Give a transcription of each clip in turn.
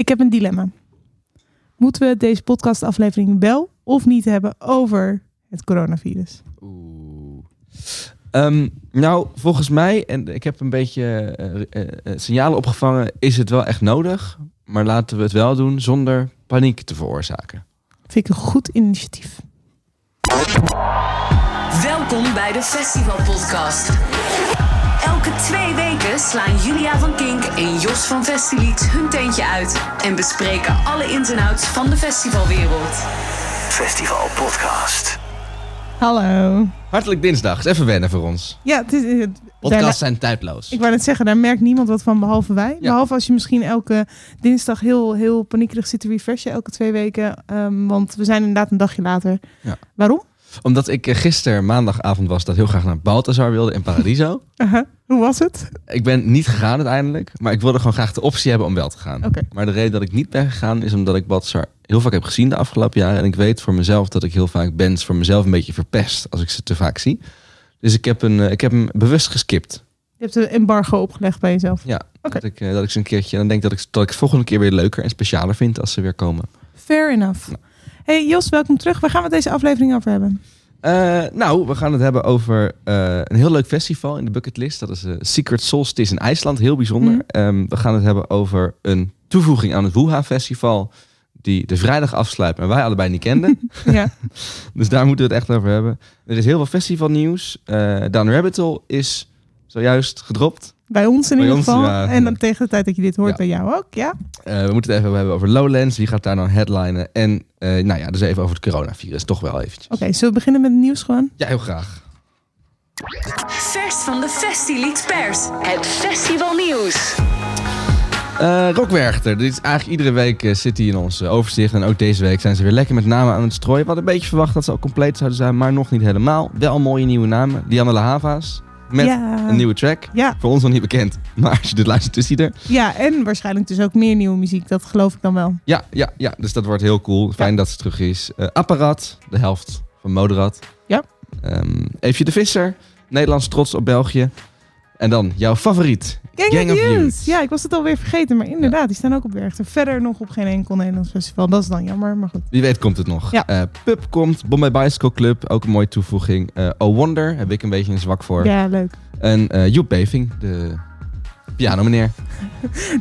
Ik heb een dilemma. Moeten we deze podcastaflevering wel of niet hebben over het coronavirus? Oeh. Ehm, nou, volgens mij, en ik heb een beetje eh, eh, eh, signalen opgevangen, is het wel echt nodig. Maar laten we het wel doen zonder paniek te veroorzaken. Vind ik een goed initiatief. Welkom bij de Festival Podcast. Elke twee weken slaan Julia van Kink en Jos van Festilied hun teentje uit en bespreken alle ins en outs van de festivalwereld. Festival Podcast. Hallo. Hartelijk dinsdag. Even wennen voor ons. Ja, het is, het, Podcasts zijn tijdloos. ik wou net zeggen, daar merkt niemand wat van behalve wij. Ja. Behalve als je misschien elke dinsdag heel, heel paniekerig zit te refreshen, elke twee weken. Ehm, want we zijn inderdaad een dagje later. Ja. Waarom? Omdat ik eh, gisteren maandagavond was dat heel graag naar Balthazar wilde in Paradiso. Aha. Hoe was het? ik ben niet gegaan uiteindelijk, maar ik wilde gewoon graag de optie hebben om wel te gaan. Maar de reden dat ik niet ben gegaan is omdat ik Balthazar heel vaak heb gezien de afgelopen jaren. En ik weet voor mezelf dat ik heel vaak bands voor mezelf een beetje verpest als ik ze te vaak zie. Dus ik heb, een, eh, ik heb hem bewust geskipt. Je hebt een embargo opgelegd bij jezelf. Ja, dat, ik, eh, dat ik ze een keertje... En dan denk dat ik, dat ik het volgende keer weer leuker en specialer vind als ze weer komen. Fair enough. Hey Jos, welkom terug. Waar gaan we deze aflevering over hebben? Eh, nou, we gaan het hebben over eh, een heel leuk festival in de bucketlist. Dat is eh, Secret Solstice in IJsland. Heel bijzonder. Mhm. Ehm, we gaan het hebben over een toevoeging aan het Wuha Festival. Die de vrijdag afsluit, maar wij allebei niet kenden. ja. dus daar moeten we het echt over hebben. Er is heel veel festivalnieuws. Eh Down Rabbit Hole is zojuist gedropt. Bij ons in Bij ieder ons, geval. ja. En dan tegen de tijd dat je dit hoort Ja. bij jou ook, ja? Eh, we moeten het even hebben over Lowlands. Wie gaat daar nou headlinen? En eh, nou ja, dus even over het coronavirus. Toch wel eventjes. Oké, zullen we beginnen met het nieuws gewoon? Ja, heel graag. Vers van de Festilied Pers. Het festivalnieuws. Eh Rockwerchter, dit is eigenlijk iedere week zit hij in ons overzicht. En ook deze week zijn ze weer lekker met namen aan het strooien. We hadden een beetje verwacht dat ze al compleet zouden zijn, maar nog niet helemaal. Wel mooie nieuwe namen. Lianne La Havas met ja. een nieuwe track. Ja, Voor ons nog niet bekend, maar als je dit luistert, is hij er. ja, en waarschijnlijk dus ook meer nieuwe muziek. Dat geloof ik dan wel. Ja, ja, ja, dus dat wordt heel cool. Fijn dat ze terug is. Eh Apparaat, de helft van Moderat. Ja. Ehm Eefje de Visser, Nederlands trots op België. En dan jouw favoriet, Gang, of Youth. Ja, ik was het alweer vergeten. Maar inderdaad, die staan ook op Werchter. Verder nog op geen enkel Nederlands festival. Dat is dan jammer, maar goed. Wie weet komt het nog. Ja. Eh, Pub komt, Bombay Bicycle Club, ook een mooie toevoeging. Eh oh Wonder, heb ik een beetje een zwak voor. Ja, leuk. En eh Joep Beving, de piano meneer.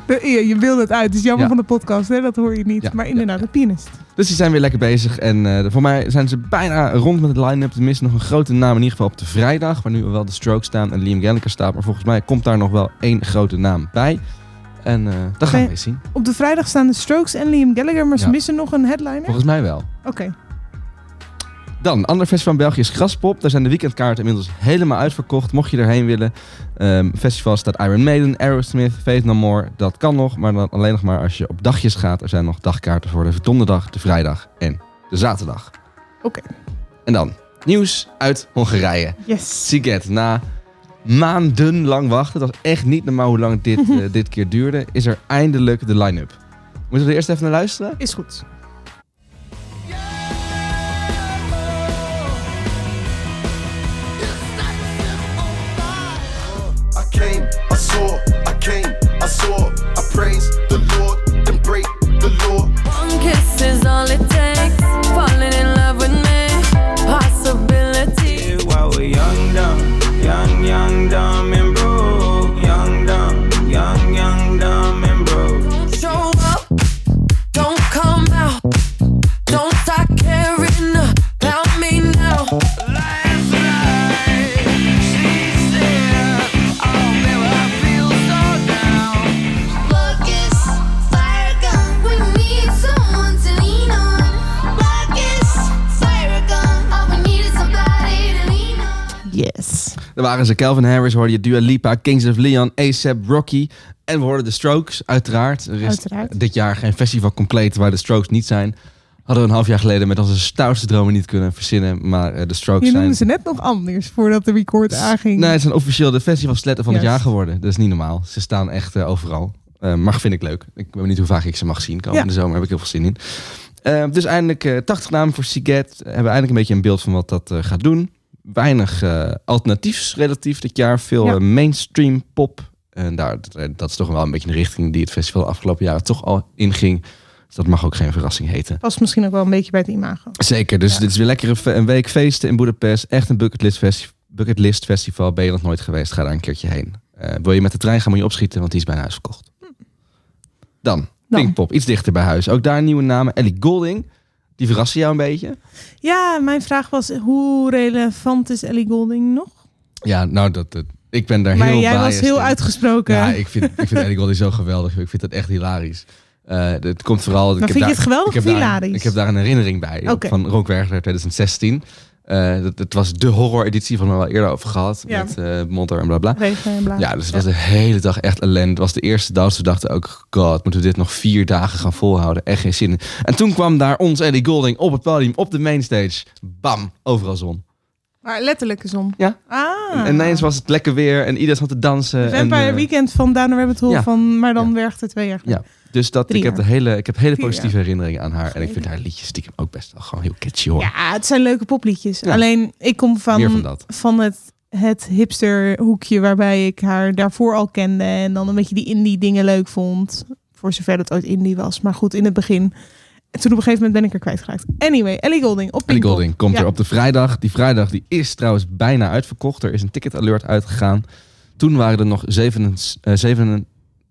De, ja, je wilde het uit. Het is jammer Ja. van de podcast, hè? dat hoor je niet. Ja, Maar inderdaad, de pianist. Dus die zijn weer lekker bezig. En eh, voor mij zijn ze bijna rond met het line-up. Tenminste nog een grote naam in ieder geval op de vrijdag. Waar nu wel de Strokes staan en Liam Gallagher staat. Maar volgens mij komt daar nog wel één grote naam bij. En eh dat gaan we eens zien. Op de vrijdag staan de Strokes en Liam Gallagher. Maar ze missen nog een headliner. Volgens mij wel. Oké. Dan, ander festival in België is Graspop. Daar zijn de weekendkaarten inmiddels helemaal uitverkocht. Mocht je erheen willen. Ehm festival staat Iron Maiden, Aerosmith, Faith No More. Dat kan nog, maar dan alleen nog maar als je op dagjes gaat. Er zijn nog dagkaarten voor de donderdag, de vrijdag en de zaterdag. Oké. En dan, nieuws uit Hongarije. Yes. Siget, na maandenlang wachten, het was echt niet normaal hoe lang dit, eh, dit keer duurde, is er eindelijk de line-up. Moeten we er eerst even naar luisteren? Is goed. Came, I saw, I came, I saw, I praise the Lord, then break the law. One kiss is all it waren ze Calvin Harris, hoorde je Dua Lipa, Kings of Leon, ASAP, Rocky. En we hoorden de Strokes, uiteraard. Er is Uiteraard. dit jaar geen festival compleet waar de Strokes niet zijn. Hadden we een half jaar geleden met onze stoutste dromen niet kunnen verzinnen. Maar eh, de Strokes Je zijn... ze net nog anders voordat de record aanging. Nee, het zijn officieel de festivalsletten van het jaar geworden. Dat is niet normaal. Ze staan echt eh, overal. Eh, maar vind ik leuk. Ik ben benieuwd hoe vaak ik ze mag zien. Komende Ja. zomer heb ik heel veel zin in. Dus eindelijk eh 80 namen voor Siget. Hebben we eindelijk een beetje een beeld van wat dat gaat doen. Weinig eh, alternatiefs relatief dit jaar. Veel Ja. eh, mainstream pop En daar, dat is toch wel een beetje de richting die het festival de afgelopen jaren toch al inging. Dus dat mag ook geen verrassing heten. Past misschien ook wel een beetje bij het imago. Zeker, dus Ja. dit is weer lekker een week feesten in Boedapest. Echt een bucketlist, festi bucketlist festival. Ben je nog nooit geweest, ga daar een keertje heen. Eh, wil je met de trein gaan, moet je opschieten, want die is bijna uitverkocht. Dan, Dan. Pinkpop, iets dichter bij huis. Ook daar nieuwe namen. Ellie Golding, die verrassen jou een beetje. Ja, mijn vraag was, hoe relevant is Ellie Golding nog? Ja, nou, dat, dat- ik ben daar maar heel jij was heel in. uitgesproken. Ja, ik vind, ik vind Ellie Golding zo geweldig. Ik vind het echt hilarisch. Eh, het komt vooral... ik Maar heb vind je daar- het geweldig ik heb daar- hilarisch? Ik heb daar een herinnering bij. Van Rockwerchter 2016. Eh dat, het was de horror-editie van we al eerder over gehad. Ja. Met eh Monter en bla bla. Regen en bla. Ja, dus het was de hele dag echt ellende. Het was de eerste dag. Ze dachten ook, god, moeten we dit nog vier dagen gaan volhouden? Echt geen zin in. En toen kwam daar ons Ellie Golding op het podium, op de mainstage. Bam, overal zon. Maar letterlijke zon. Ja. Ah. En ineens was het lekker weer en iedereen zat te dansen. En, Vampire eh, Weekend van Down Rabbit Hole, ja. van, maar dan Ja. werkte twee jaar. Ja, dus dat, ik, heb de hele, ik heb hele positieve herinneringen aan haar. En ik vind haar liedjes stiekem ook best wel gewoon heel catchy hoor. Ja, het zijn leuke popliedjes. Alleen ik kom van, van, het, het hipster hoekje waarbij ik haar daarvoor al kende. En dan een beetje die indie dingen leuk vond. Voor zover dat ooit indie was. Maar goed, in het begin. En toen op een gegeven moment ben ik er kwijtgeraakt. Anyway, Ellie Golding op Ellie Golding komt er op de vrijdag. Die vrijdag die is trouwens bijna uitverkocht. Er is een ticket alert uitgegaan. Toen waren er nog 7,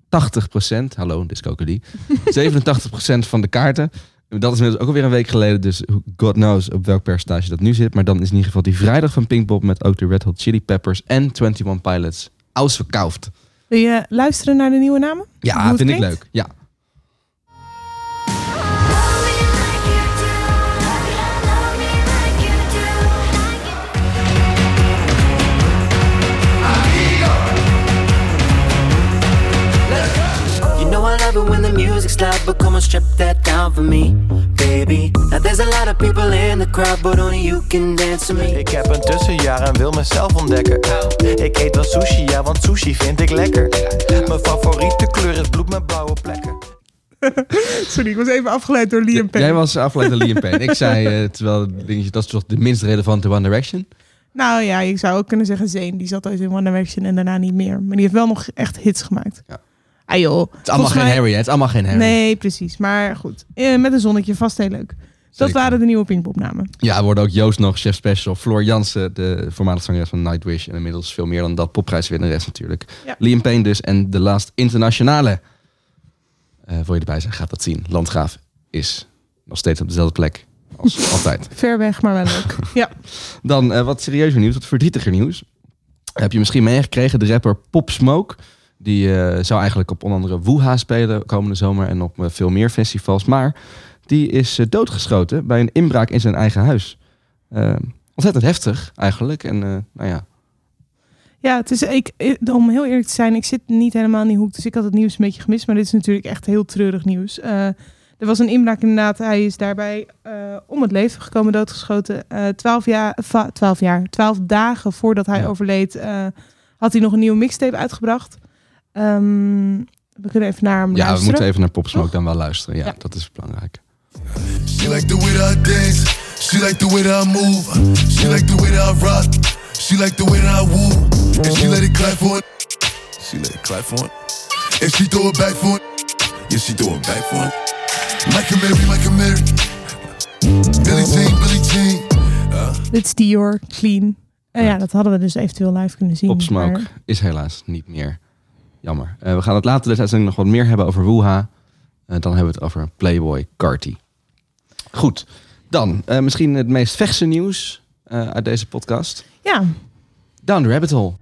80%, hallo Discocalie, 87% van de kaarten. Dat is net ook alweer een week geleden, dus god knows op welk percentage dat nu zit. Maar dan is in ieder geval die vrijdag van Pinkpop met ook de Red Hot Chili Peppers en 21 Pilots ausverkauft. Wil je luisteren naar de nieuwe namen? Ja, vind ik leuk. Ja. Love it when the music's loud, but come on, strip that down for me, baby. Now there's a lot of people in the crowd, but only you can dance to me. Ik heb een tussenjaar en wil mezelf ontdekken. Ik eet wel sushi, ja, want sushi vind ik lekker. Mijn favoriete kleur is bloed met blauwe plekken. Sorry, ik was even afgeleid door Liam Payne. Jij was afgeleid door Liam Payne. Ik zei, eh, terwijl het dingetje, dat is toch de minst relevante One Direction. Nou ja, je zou ook kunnen zeggen Zane. Die zat ooit in One Direction en daarna niet meer. Maar die heeft wel nog echt hits gemaakt. Ja. Ah joh. Het is allemaal geen Harry, hè? Het is allemaal geen Harry. Nee, precies. Maar goed. Eh, met een zonnetje vast heel leuk. Dat waren de nieuwe Pinkpop-namen. Ja, er worden ook Joost nog, Chef Special. Floor Jansen, de voormalig zangeres van Nightwish. En inmiddels veel meer dan dat. Popprijswinnares natuurlijk. Ja. Liam Payne dus. En de Last Internationale. Eh wil je erbij zijn, gaat dat zien. Landgraaf is nog steeds op dezelfde plek als altijd. Ver weg, maar wel leuk. ja. Dan eh, wat serieuzer nieuws, wat verdrietiger nieuws. Heb je misschien meegekregen, de rapper Pop Smoke. Die eh, zou eigenlijk op onder andere Wuha spelen komende zomer en op eh, veel meer festivals. Maar die is eh, doodgeschoten bij een inbraak in zijn eigen huis. Eh, ontzettend heftig eigenlijk. En nou ja, Ja, het is, ik, om heel eerlijk te zijn, ik zit niet helemaal in die hoek. Dus ik had het nieuws een beetje gemist. Maar dit is natuurlijk echt heel treurig nieuws. Er was een inbraak inderdaad. Hij is daarbij om het leven gekomen, doodgeschoten. Twaalf jaar, twaalf jaar, twaalf dagen voordat hij Ja. overleed, had hij nog een nieuwe mixtape uitgebracht. Ehm, we kunnen even naar hem ja we luisteren. moeten even naar Pop Smoke dan wel luisteren. Ja, Ja. dat is belangrijk. She like the way that I dance. She like the way that I move. She like the way that I rock. She like the way that I woo. And she let it clap for it. She let it clap for it. And she throw it back for it. Yeah, she throw it back for it. Michael Mary, Michael Mary. Billie Jean, Billie Jean. Uh, Dit is Dior, Clean. En ja, dat hadden we dus eventueel live kunnen zien. Pop Smoke maar- is helaas niet meer. Jammer. Eh, we gaan het later deze uitzending nog wat meer hebben over Wuha. Eh, dan hebben we het over Playboy Carti. Goed. Dan eh, misschien het meest vechtse nieuws uit deze podcast. Ja, Down the Rabbit Hole.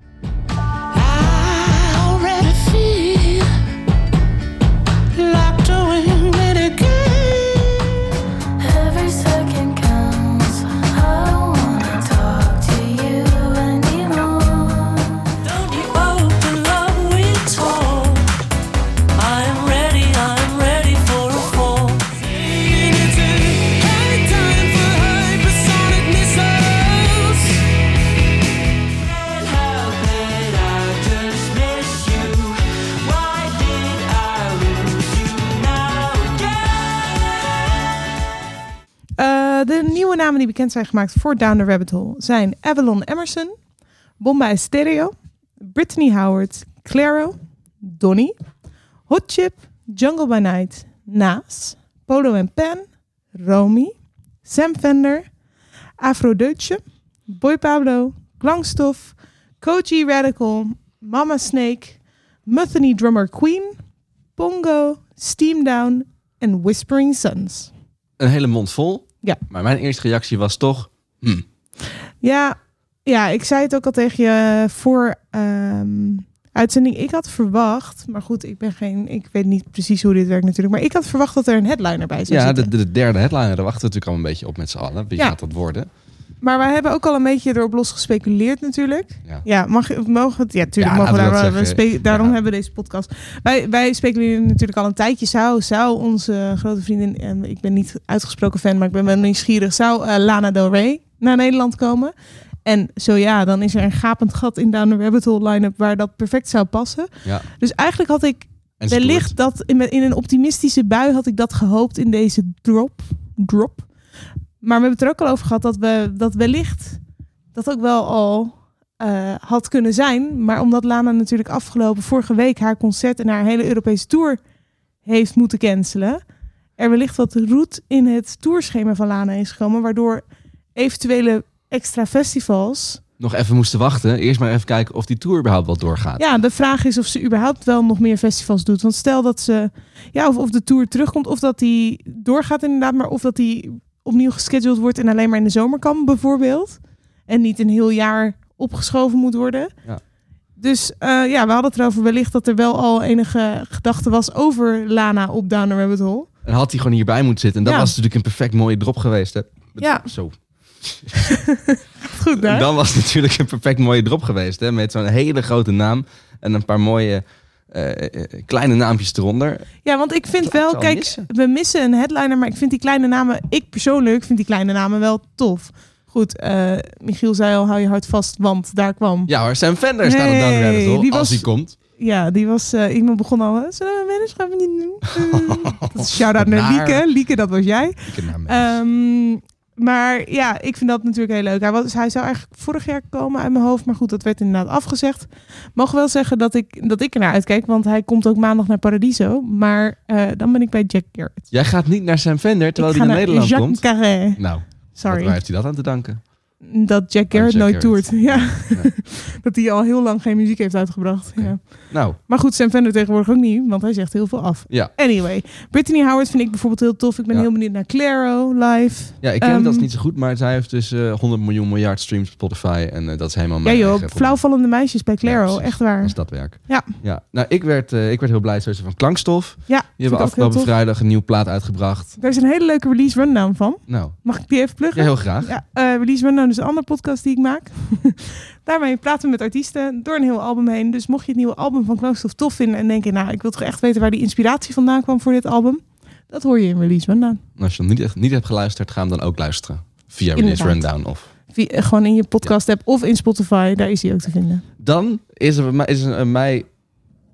Die bekend zijn gemaakt voor Down the Rabbit Hole zijn Avalon Emerson, Bombay Stereo, Brittany Howard, Claro, Donny. Hot Chip, Jungle by Night, Naas, Polo en Pen, Romy, Sam Fender, Afro Deutsche, Boy Pablo, Klangstof, Koji Radical, Mama Snake, Muthany Drummer Queen, Pongo, Steam Down en Whispering Suns. Een hele mond vol. Ja. Maar mijn eerste reactie was toch... hm, Ja, ja, ik zei het ook al tegen je voor ehm, uitzending. Ik had verwacht, maar goed, ik ben geen, ik weet niet precies hoe dit werkt natuurlijk, maar ik had verwacht dat er een headliner bij zou Ja, zitten. de, de derde headliner, daar wachten we natuurlijk al een beetje op met z'n allen. Wie Ja. gaat dat worden? Maar wij hebben ook al een beetje erop los gespeculeerd natuurlijk. Ja. Ja, mag, je- mogen het? Ja, natuurlijk Ja, mogen we daar we spe- Daarom Ja. hebben we deze podcast. Wij, wij speculeren natuurlijk al een tijdje. Zou, zou onze grote vriendin, en ik ben niet uitgesproken fan, maar ik ben wel nieuwsgierig, zou eh, Lana Del Rey naar Nederland komen? En zo ja, dan is er een gapend gat in the Rabbit Hole line-up waar dat perfect zou passen. Ja. Dus eigenlijk had ik wellicht dat in, in een optimistische bui had ik dat gehoopt in deze drop. drop. Maar we hebben het er ook al over gehad dat we dat wellicht dat ook wel al eh, had kunnen zijn. Maar omdat Lana natuurlijk afgelopen vorige week haar concert en haar hele Europese tour heeft moeten cancelen. Er wellicht wat roet in het tourschema van Lana is gekomen. Waardoor eventuele extra festivals Nog even moesten wachten. Eerst maar even kijken of die tour überhaupt wel doorgaat. ja, de vraag is of ze überhaupt wel nog meer festivals doet. Want stel dat ze, ja, of, of de tour terugkomt, of dat die doorgaat inderdaad, maar of dat die opnieuw gescheduled wordt en alleen maar in de zomer kan, bijvoorbeeld. En niet een heel jaar opgeschoven moet worden. Ja. Dus eh, ja, we hadden het erover wellicht dat er wel al enige gedachte was over Lana op Down the Rabbit Hole. En had hij gewoon hierbij moeten zitten. En dat Ja. was natuurlijk een perfect mooie drop geweest. Hè? Ja. Zo. Goed, hè? Dan was het natuurlijk een perfect mooie drop geweest. Hè? Met zo'n hele grote naam. En een paar mooie eh, eh, kleine naampjes eronder. Ja, want ik vind wel, kijk, missen. we missen een headliner, maar ik vind die kleine namen, ik persoonlijk vind die kleine namen wel tof. Goed, eh, Michiel zei al, hou je hart vast, want daar kwam. Ja hoor, Sam Fender staat op Nee, Down the Rabbit Hole. die Als was- hij komt. Ja, die was, eh, iemand begon al, zullen we een weddenschap niet doen? Dat is Shout-out naar Lieke. Lieke, dat was jij. Haar Ehm, maar ja, ik vind dat natuurlijk heel leuk. Hij, was, hij zou eigenlijk vorig jaar komen uit mijn hoofd. Maar goed, dat werd inderdaad afgezegd. Mogen wel zeggen dat ik, dat ik er naar uitkijk. Want hij komt ook maandag naar Paradiso. Maar eh, dan ben ik bij Jack Garrett. Jij gaat niet naar Sam Fender terwijl ik hij naar Nederland Jacques komt. Carré. Nou, Sorry. waar heeft hij dat aan te danken? Dat Jack Garrett Jack nooit Garrett. toert. Ja. dat hij al heel lang geen muziek heeft uitgebracht. Ja. Nou, Maar goed, Sam Fender tegenwoordig ook niet. Want hij zegt heel veel af. ja. Anyway, Brittany Howard vind ik bijvoorbeeld heel tof. Ik ben Ja. heel benieuwd naar Claro live. Ja, ik ken hem, dat is niet zo goed, maar zij heeft dus eh 100 miljoen miljard streams op Spotify en eh, dat is helemaal Ja mijn joh, eigen flauwvallende meisjes bij Ja, Claro. echt waar. Als dat werk. Ja. ja. Nou, ik werd, eh, ik werd heel blij van Klankstof. Ja, Die hebben afgelopen vrijdag een nieuwe plaat uitgebracht. Er is een hele leuke release rundown van. Nou, Mag ik die even pluggen? ja, heel graag. Ja, eh, release rundown is een andere podcast die ik maak. Daarmee praten we met artiesten door een heel album heen. Dus mocht je het nieuwe album van Klankstof tof vinden en denken, nou, ik wil toch echt weten waar die inspiratie vandaan kwam voor dit album. Dat hoor je in release rundown. Als je nog niet, echt- niet hebt geluisterd, ga hem dan ook luisteren. Via Release Inderdaad. Rundown. Of. Via- eh, gewoon in je podcast app of in Spotify, daar is hij ook te vinden. Dan is er, bij mij- is er bij mij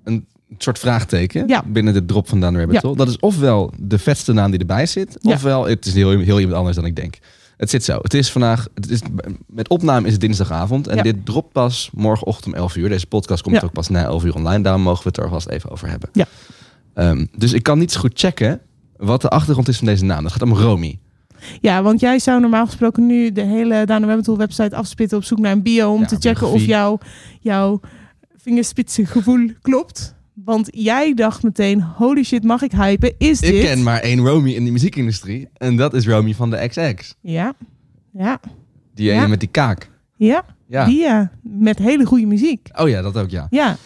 een soort vraagteken Ja. binnen de drop van the Rabbit Ja. Dat is ofwel de vetste naam die erbij zit, Ja. ofwel het is heel, heel iemand anders dan ik denk. Het zit zo. Het is vandaag, het is, met opname is het dinsdagavond en Ja. dit dropt pas morgenochtend om 11 uur. Deze podcast komt Ja. ook pas na 11 uur online. Daarom mogen we het er vast even over hebben. Ja. Ehm, dus ik kan niet zo goed checken wat de achtergrond is van deze naam. Dat gaat om Romy. Ja, want jij zou normaal gesproken nu de hele Rabbit Hole website afspitten op zoek naar een bio om Ja, te checken of jouw, jouw vingerspitsengevoel klopt. Want jij dacht meteen, holy shit, mag ik hypen? Is Ik dit? ken maar één Romy in de muziekindustrie en dat is Romy van de XX. Ja, ja, Die Ja. ene met die kaak. ja. Ja. Die ja, met hele goede muziek. Oh ja, dat ook ja. Ja.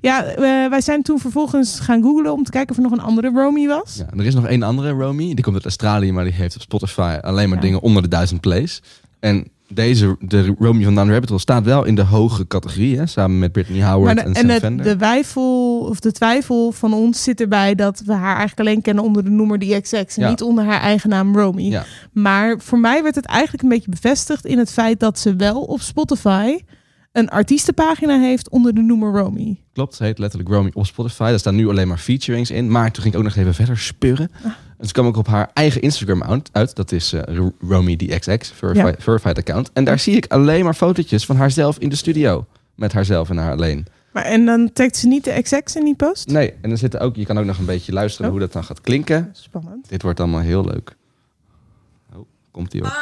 Ja, eh, wij zijn toen vervolgens gaan googlen om te kijken of er nog een andere Romy was. Ja, en er is nog één andere Romy. Die komt uit Australië, maar die heeft op Spotify alleen maar Ja. dingen onder de duizend plays. En deze, de Romy van Down Rabbit Hole, staat wel in de hoge categorie. Hè, samen met Brittany Howard de- en en Sam Fender. de, wijfel, of de twijfel van ons zit erbij dat we haar eigenlijk alleen kennen onder de noemer die XX en Ja. niet onder haar eigen naam Romy. Ja. Maar voor mij werd het eigenlijk een beetje bevestigd in het feit dat ze wel op Spotify een artiestenpagina heeft onder de noemer Romy. Klopt, ze heet letterlijk Romy op Spotify. Daar staan nu alleen maar featurings in. Maar toen ging ik ook nog even verder speuren. Ah. En ze kwam ook op haar eigen Instagram account uit. Dat is eh, Ro- Romy DXX, verified, Ja. verified account. En daar zie ik alleen maar fotootjes van haarzelf in de studio. Met haarzelf en haar alleen. Maar en dan tagt ze niet de XX in die post? Nee, en er zitten ook, je kan ook nog een beetje luisteren Oh. hoe dat dan gaat klinken. Spannend. Dit wordt allemaal heel leuk. Oh, komt ie op.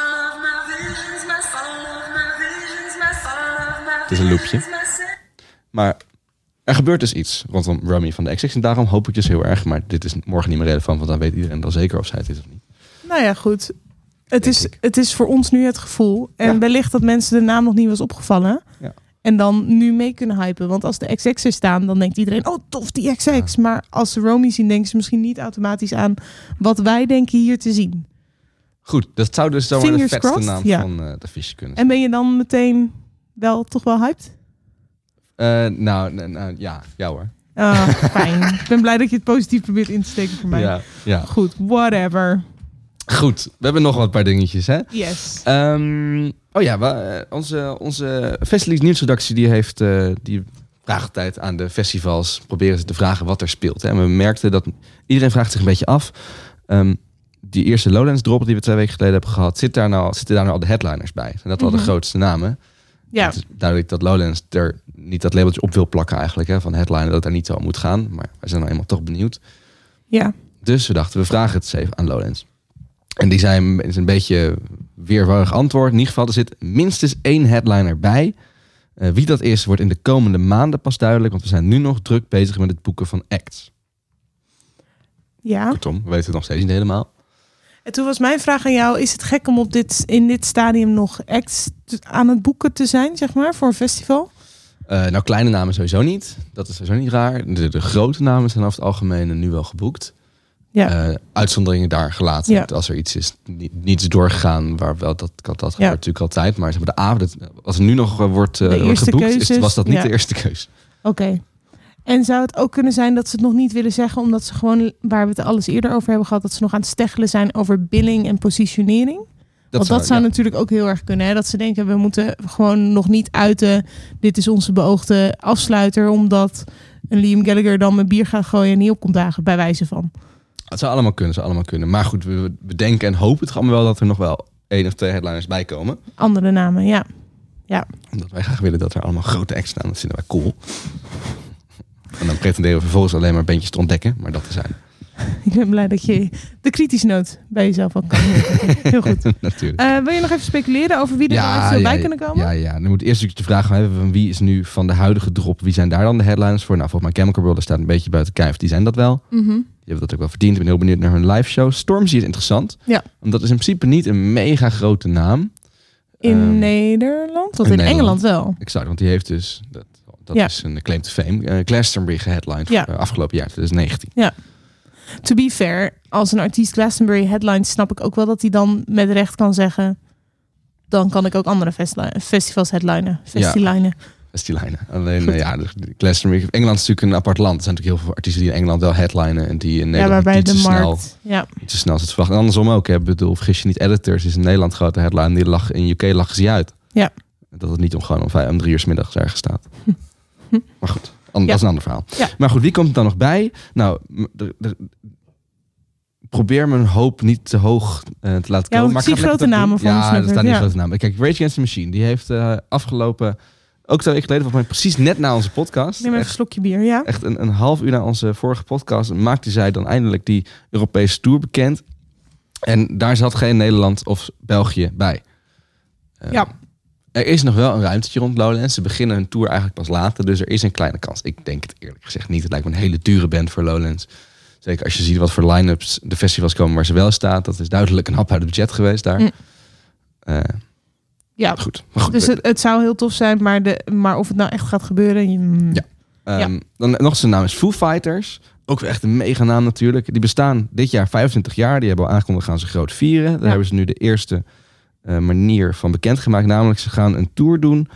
Het is een loopje. Maar er gebeurt dus iets rondom Rummy van de XX. En daarom hoop ik dus heel erg, maar dit is morgen niet meer relevant, want dan weet iedereen wel zeker of zij het is of niet. Nou ja, goed. Het is, ik. het is voor ons nu het gevoel. En Ja. wellicht dat mensen de naam nog niet was opgevallen. Ja. En dan nu mee kunnen hypen. Want als de XX er staan, dan denkt iedereen... oh, tof, die XX. Maar als ze Romy zien, denken ze misschien niet automatisch aan... wat wij denken hier te zien. Goed, dat zou dus zomaar de Fingers vetste crossed, naam van eh, de visje kunnen zijn. En ben je dan meteen wel toch wel hyped? Eh, nou, nou, ja, ja hoor. Ah, fijn. Ik ben blij dat je het positief probeert in te steken voor mij. Ja, ja. Goed, whatever. Goed, we hebben nog wat paar dingetjes, hè? Yes. Ehm, oh ja, we, eh, onze, onze Festileaks nieuwsredactie die heeft eh, die vraagt altijd aan de festivals proberen ze te vragen wat er speelt. Hè. En we merkten dat iedereen vraagt zich een beetje af. ehm, die eerste Lowlands drop die we twee weken geleden hebben gehad, zit daar nou, zitten daar nou al de headliners bij? Zijn dat al de Mhm. grootste namen? Ja, Het is duidelijk dat Lowlands er niet dat labeltje op wil plakken eigenlijk, hè, van headliner, dat het daar niet zo moet gaan. Maar wij zijn nou eenmaal toch benieuwd. ja. Dus we dachten, we vragen het eens even aan Lowlands. En die zijn is een beetje weerwarig antwoord. In ieder geval, er zit minstens één headliner bij. Eh, wie dat is, wordt in de komende maanden pas duidelijk. Want we zijn nu nog druk bezig met het boeken van acts. ja. Kortom, we weten het nog steeds niet helemaal. En toen was mijn vraag aan jou: is het gek om op dit, in dit stadium nog acts aan het boeken te zijn, zeg maar, voor een festival? Eh, nou, kleine namen sowieso niet. Dat is sowieso niet raar. De, de grote namen zijn over het algemeen nu wel geboekt. Ja. Eh, uitzonderingen daar gelaten. Ja. Als er iets is, niet, niet is doorgegaan, waar wel dat, dat, dat gebeurt natuurlijk altijd. Maar ze hebben de avond, als er nu nog eh, wordt, wordt geboekt, is, was dat niet de eerste keus. Oké. En zou het ook kunnen zijn dat ze het nog niet willen zeggen, omdat ze gewoon, waar we het alles eerder over hebben gehad, dat ze nog aan het steggelen zijn over billing en positionering? Want dat zou ja. natuurlijk ook heel erg kunnen. Hè? Dat ze denken, we moeten gewoon nog niet uiten. Dit is onze beoogde afsluiter. Omdat een Liam Gallagher dan met bier gaat gooien en niet op komt dagen. Bij wijze van. Het zou allemaal kunnen, zou allemaal kunnen. Maar goed, we, we denken en hopen toch allemaal wel dat er nog wel één of twee headliners bij komen. Andere namen, ja. Omdat wij graag willen dat er allemaal grote acts staan. Dat vinden wij cool. En dan pretenderen we vervolgens alleen maar bandjes te ontdekken. Maar dat te zijn. Ik ben blij dat je de kritische noot bij jezelf ook kan. Heel goed. Natuurlijk. Eh, wil je nog even speculeren over wie er nou bij kunnen komen? Ja, ja. Dan moet eerst natuurlijk de vraag gaan hebben van wie is nu van de huidige drop, wie zijn daar dan de headliners voor? Nou, volgens mij Chemical Brothers staat een beetje buiten kijf. Die zijn dat wel. Mhm. Die hebben dat ook wel verdiend. Ik ben heel benieuwd naar hun live show. Stormzy is interessant. Ja. Want dat is in principe niet een mega grote naam. In Ehm, Nederland? Want in in, Nederland. Engeland wel. Exact, want die heeft dus, dat, dat Ja. is een claim to fame, eh, Glastonbury geheadlined Ja. eh, afgelopen jaar, 2019. To be fair, als een artiest Glastonbury headlines, snap ik ook wel dat hij dan met recht kan zeggen. Dan kan ik ook andere festivals headlinen. Festilinen. Die lijnen. Alleen, eh, ja, Glastonbury, Engeland is natuurlijk een apart land. Er zijn natuurlijk heel veel artiesten die in Engeland wel headlinen en die in Ja, Nederland waarbij niet de te snel, markt. Ja. niet te snel zit verwachten. En andersom ook, hè. Ik bedoel, vergis je niet, Editors is in Nederland grote headline, die lag, in UK lachen ze uit. Ja. Dat het niet om gewoon om, vijf, om drie uur 's middags ergens staat. maar goed, Ja. dat is een ander verhaal. Ja. Maar goed, wie komt er dan nog bij? Nou, probeer mijn hoop niet te hoog eh, te laten Ja, komen. want maar ik zie grote namen me Ja, snufferen, staan niet ja. grote namen. Kijk, Rage Against the Machine, die heeft eh, afgelopen, ook twee weken geleden, volgens mij precies net na onze podcast, Neem even een echt, slokje bier, ja. echt een, een half uur na onze vorige podcast, maakte zij dan eindelijk die Europese Tour bekend. En daar zat geen Nederland of België bij. Eh, Ja. Er is nog wel een ruimtetje rond Lowlands. Ze beginnen hun tour eigenlijk pas later, dus er is een kleine kans. Ik denk het eerlijk gezegd niet. Het lijkt me een hele dure band voor Lowlands. Zeker als je ziet wat voor line-ups de festivals komen waar ze wel staat. Dat is duidelijk een hap uit het budget geweest daar. Mm. Eh, Ja, goed. Maar goed dus het, het zou heel tof zijn, maar, de, maar of het nou echt gaat gebeuren... je-. Ja. Ehm, Dan nog zijn naam is Foo Fighters. Ook weer echt een mega naam natuurlijk. Die bestaan dit jaar 25 jaar. Die hebben al aangekondigd gaan ze groot vieren. Daar Ja. hebben ze nu de eerste manier van bekendgemaakt. Namelijk ze gaan een tour doen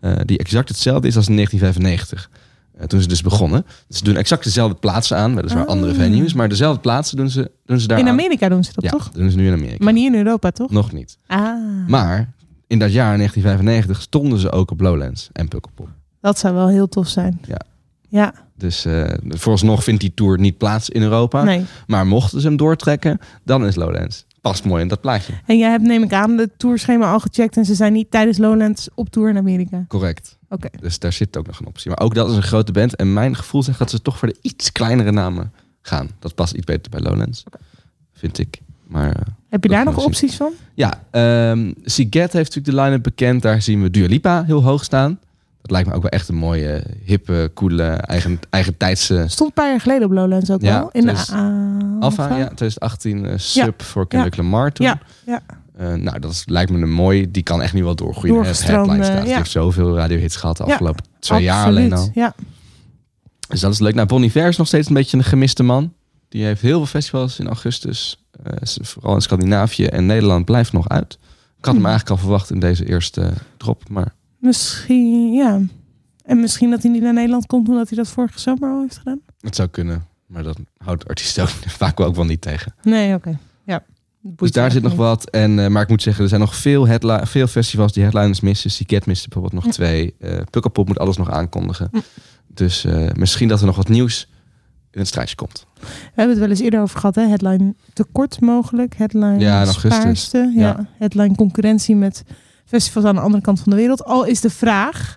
eh, die exact hetzelfde is als in 1995. Eh, toen ze dus begonnen. Ze doen exact dezelfde plaatsen aan. Weliswaar Ah. andere venues. Maar dezelfde plaatsen doen ze, doen ze daar In aan. Amerika doen ze dat ja, toch? doen ze nu in Amerika. Maar niet in Europa, toch? Nog niet. Ah, Maar in dat jaar 1995 stonden ze ook op Lowlands en Pukkelpop. dat zou wel heel tof zijn. Ja. Ja, Dus eh vooralsnog vindt die tour niet plaats in Europa. nee. Maar mochten ze hem doortrekken, dan is Lowlands past mooi in dat plaatje. En jij hebt, neem ik aan, de tourschema al gecheckt en ze zijn niet tijdens Lowlands op tour in Amerika. Correct. Oké. Dus daar zit ook nog een optie. Maar ook dat is een grote band. En mijn gevoel zegt dat ze toch voor de iets kleinere namen gaan. Dat past iets beter bij Lowlands. Vind ik. Maar eh, Heb je daar nog opties van? ja, ehm Siget heeft natuurlijk de line-up bekend. Daar zien we Dua Lipa heel hoog staan. Dat lijkt me ook wel echt een mooie, hippe, coole, eigen, eigen tijdse Stond een paar jaar geleden op Lowlands ook Ja, wel. In de Alpha. Ja, 2018 eh, sub voor Kendrick Lamar toen. Ja, ja. Eh, nou, dat is, lijkt me een mooi. Die kan echt nu wel doorgroeien. Het headline staat. Die heeft zoveel radiohits gehad de afgelopen twee jaar alleen al. Ja. Dus dat is leuk. Nou, Bon Iver is nog steeds een beetje een gemiste man. Die heeft heel veel festivals in augustus. eh, vooral in Scandinavië en Nederland blijft nog uit. Ik had hem Hmm. eigenlijk al verwacht in deze eerste drop. Maar Misschien, ja. En misschien dat hij niet naar Nederland komt omdat hij dat vorige zomer al heeft gedaan. het zou kunnen. Maar dat houdt artiesten ook vaak ook wel niet tegen. Nee, oké. Ja. Dus daar zit nog wat. En, eh, maar ik moet zeggen, er zijn nog veel, veel festivals die headliners missen. Siket mist bijvoorbeeld nog Hm. twee. eh Pukkelpop moet alles nog aankondigen. Dus eh, misschien dat er nog wat nieuws in het strijdje komt. We hebben het wel eens eerder over gehad, hè? Headline tekort mogelijk. Headline Ja, in augustus. spaarste. Ja. Ja. Headline concurrentie met festivals aan de andere kant van de wereld. Al is de vraag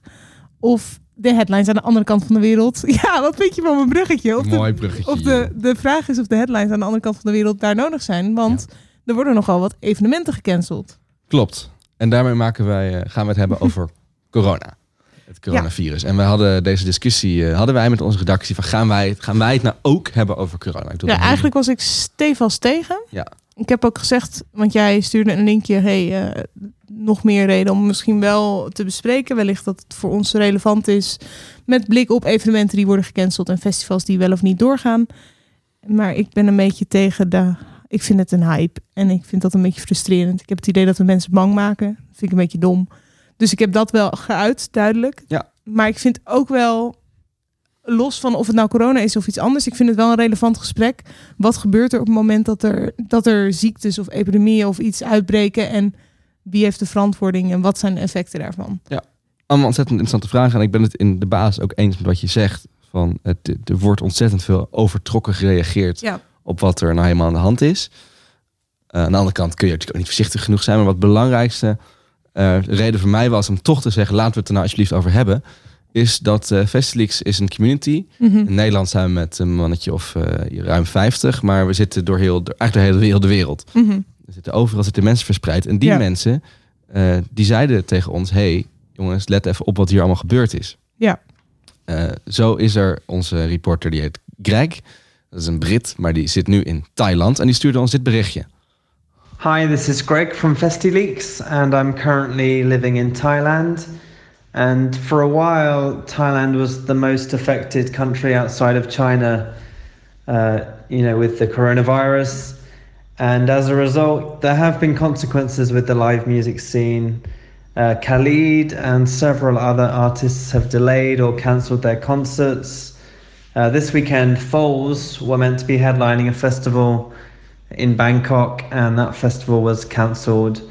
of de headlines aan de andere kant van de wereld... Ja, wat vind je van mijn bruggetje? Of de, Mooi bruggetje. Of de, de vraag is of de headlines aan de andere kant van de wereld daar nodig zijn. Want er worden nogal wat evenementen gecanceld. Klopt. En daarmee maken wij, eh, gaan we het hebben over corona. Het coronavirus. En we hadden deze discussie eh, hadden wij met onze redactie van gaan wij, gaan wij het nou ook hebben over corona? Ik Ja, eigenlijk was ik stevast tegen. Ja. Ik heb ook gezegd, want jij stuurde een linkje. Hey, eh, nog meer reden om misschien wel te bespreken. Wellicht dat het voor ons relevant is. Met blik op evenementen die worden gecanceld en festivals die wel of niet doorgaan. Maar ik ben een beetje tegen de. Ik vind het een hype. En ik vind dat een beetje frustrerend. Ik heb het idee dat we mensen bang maken. Dat vind ik een beetje dom. Dus ik heb dat wel geuit, duidelijk. Ja. Maar ik vind ook wel, los van of het nou corona is of iets anders, ik vind het wel een relevant gesprek. Wat gebeurt er op het moment dat er, dat er ziektes of epidemieën of iets uitbreken? En wie heeft de verantwoording en wat zijn de effecten daarvan? allemaal ontzettend interessante vragen. En ik ben het in de basis ook eens met wat je zegt. Van het, er wordt ontzettend veel overtrokken gereageerd Ja. op wat er nou helemaal aan de hand is. Eh, aan de andere kant kun je natuurlijk ook niet voorzichtig genoeg zijn. Maar wat belangrijkste eh, reden voor mij was om toch te zeggen... laten we het er nou alsjeblieft over hebben... is dat eh Festilix is een community. Mhm. In Nederland zijn we met een mannetje of eh, ruim 50. Maar we zitten door heel, door, eigenlijk door heel, heel de wereld. Mhm. Er zitten overal zitten mensen verspreid. En die Ja. mensen, eh, die zeiden tegen ons... hey, jongens, let even op wat hier allemaal gebeurd is. Ja. Eh, zo is er onze reporter, die heet Greg. Dat is een Brit, maar die zit nu in Thailand. En die stuurde ons dit berichtje. Hi, this is Greg from FestiLeaks, and I'm currently living in Thailand. And for a while, Thailand was the most affected country outside of China, uh, you know, with the coronavirus. And as a result, there have been consequences with the live music scene. Uh, Khalid and several other artists have delayed or cancelled their concerts. Uh, this weekend, Foles were meant to be headlining a festival in Bangkok, and that festival was cancelled,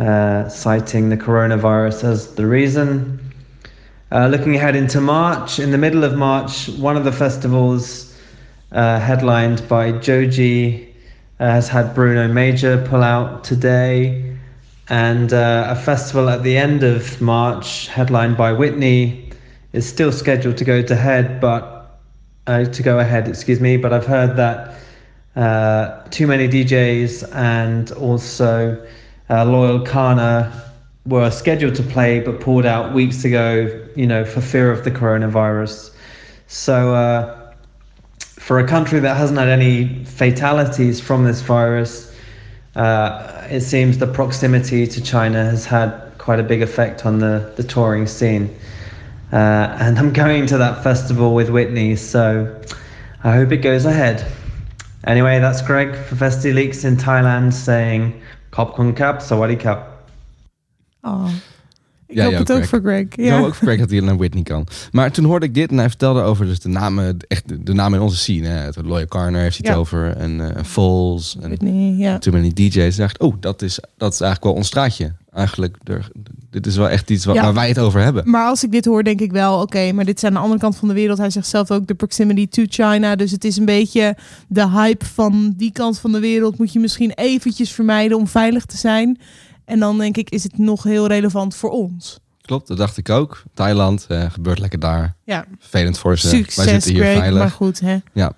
uh, citing the coronavirus as the reason. Uh, looking ahead into March, in the middle of March, one of the festivals uh, headlined by Joji uh, has had Bruno Major pull out today, and uh, a festival at the end of March, headlined by Whitney, is still scheduled to go to head, but uh, to go ahead, excuse me. But I've heard that uh, too many DJs and also uh, Loyal Kana were scheduled to play but pulled out weeks ago, you know, for fear of the coronavirus. So, uh, for a country that hasn't had any fatalities from this virus, uh, it seems the proximity to China has had quite a big effect on the, the touring scene. Uh, and I'm going to that festival with Whitney, so I hope it goes ahead. Anyway, that's Greg for Festi Leaks in Thailand saying Kop Kun Kap, Sawadee Kap. Oh. Ik Ja, hoop het ook voor Greg. Ik Ja. zou ook voor Greg dat hij naar Whitney kan. Maar toen hoorde ik dit en hij vertelde over dus de namen, echt de, de namen in onze scene. Hè. Het Loyal Carner heeft hij het Ja. over. En eh Falls. En Whitney, ja. Too Many DJ's. Ik dacht, oh, dat is, dat is eigenlijk wel ons straatje. Eigenlijk, er, Dit is wel echt iets waar, Ja. waar wij het over hebben. Maar als ik dit hoor, denk ik wel, oké, maar dit is aan de andere kant van de wereld. Hij zegt zelf ook de proximity to China. Dus het is een beetje de hype van die kant van de wereld. Moet je misschien eventjes vermijden om veilig te zijn. En dan denk ik, is het nog heel relevant voor ons. Klopt, dat dacht ik ook. Thailand, eh, gebeurt lekker daar. Ja, Vervelend voor ze. Wij succes, zitten hier Greg. veilig. Maar goed, hè. Ja.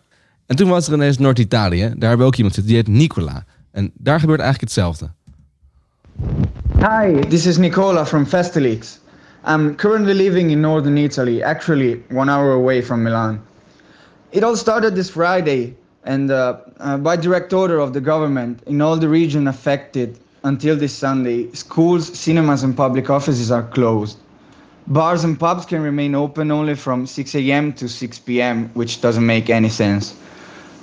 En toen was er ineens Noord-Italië. Daar hebben we ook iemand zitten, die heet Nicola. En daar gebeurt eigenlijk hetzelfde. Hi, this is Nicola from Festilix. I'm currently living in northern Italy, actually one hour away from Milan. It all started this Friday, and uh, uh, by direct order of the government, in all the region affected until this Sunday, schools, cinemas, and public offices are closed. Bars and pubs can remain open only from 6 a.m. to 6 p.m., which doesn't make any sense.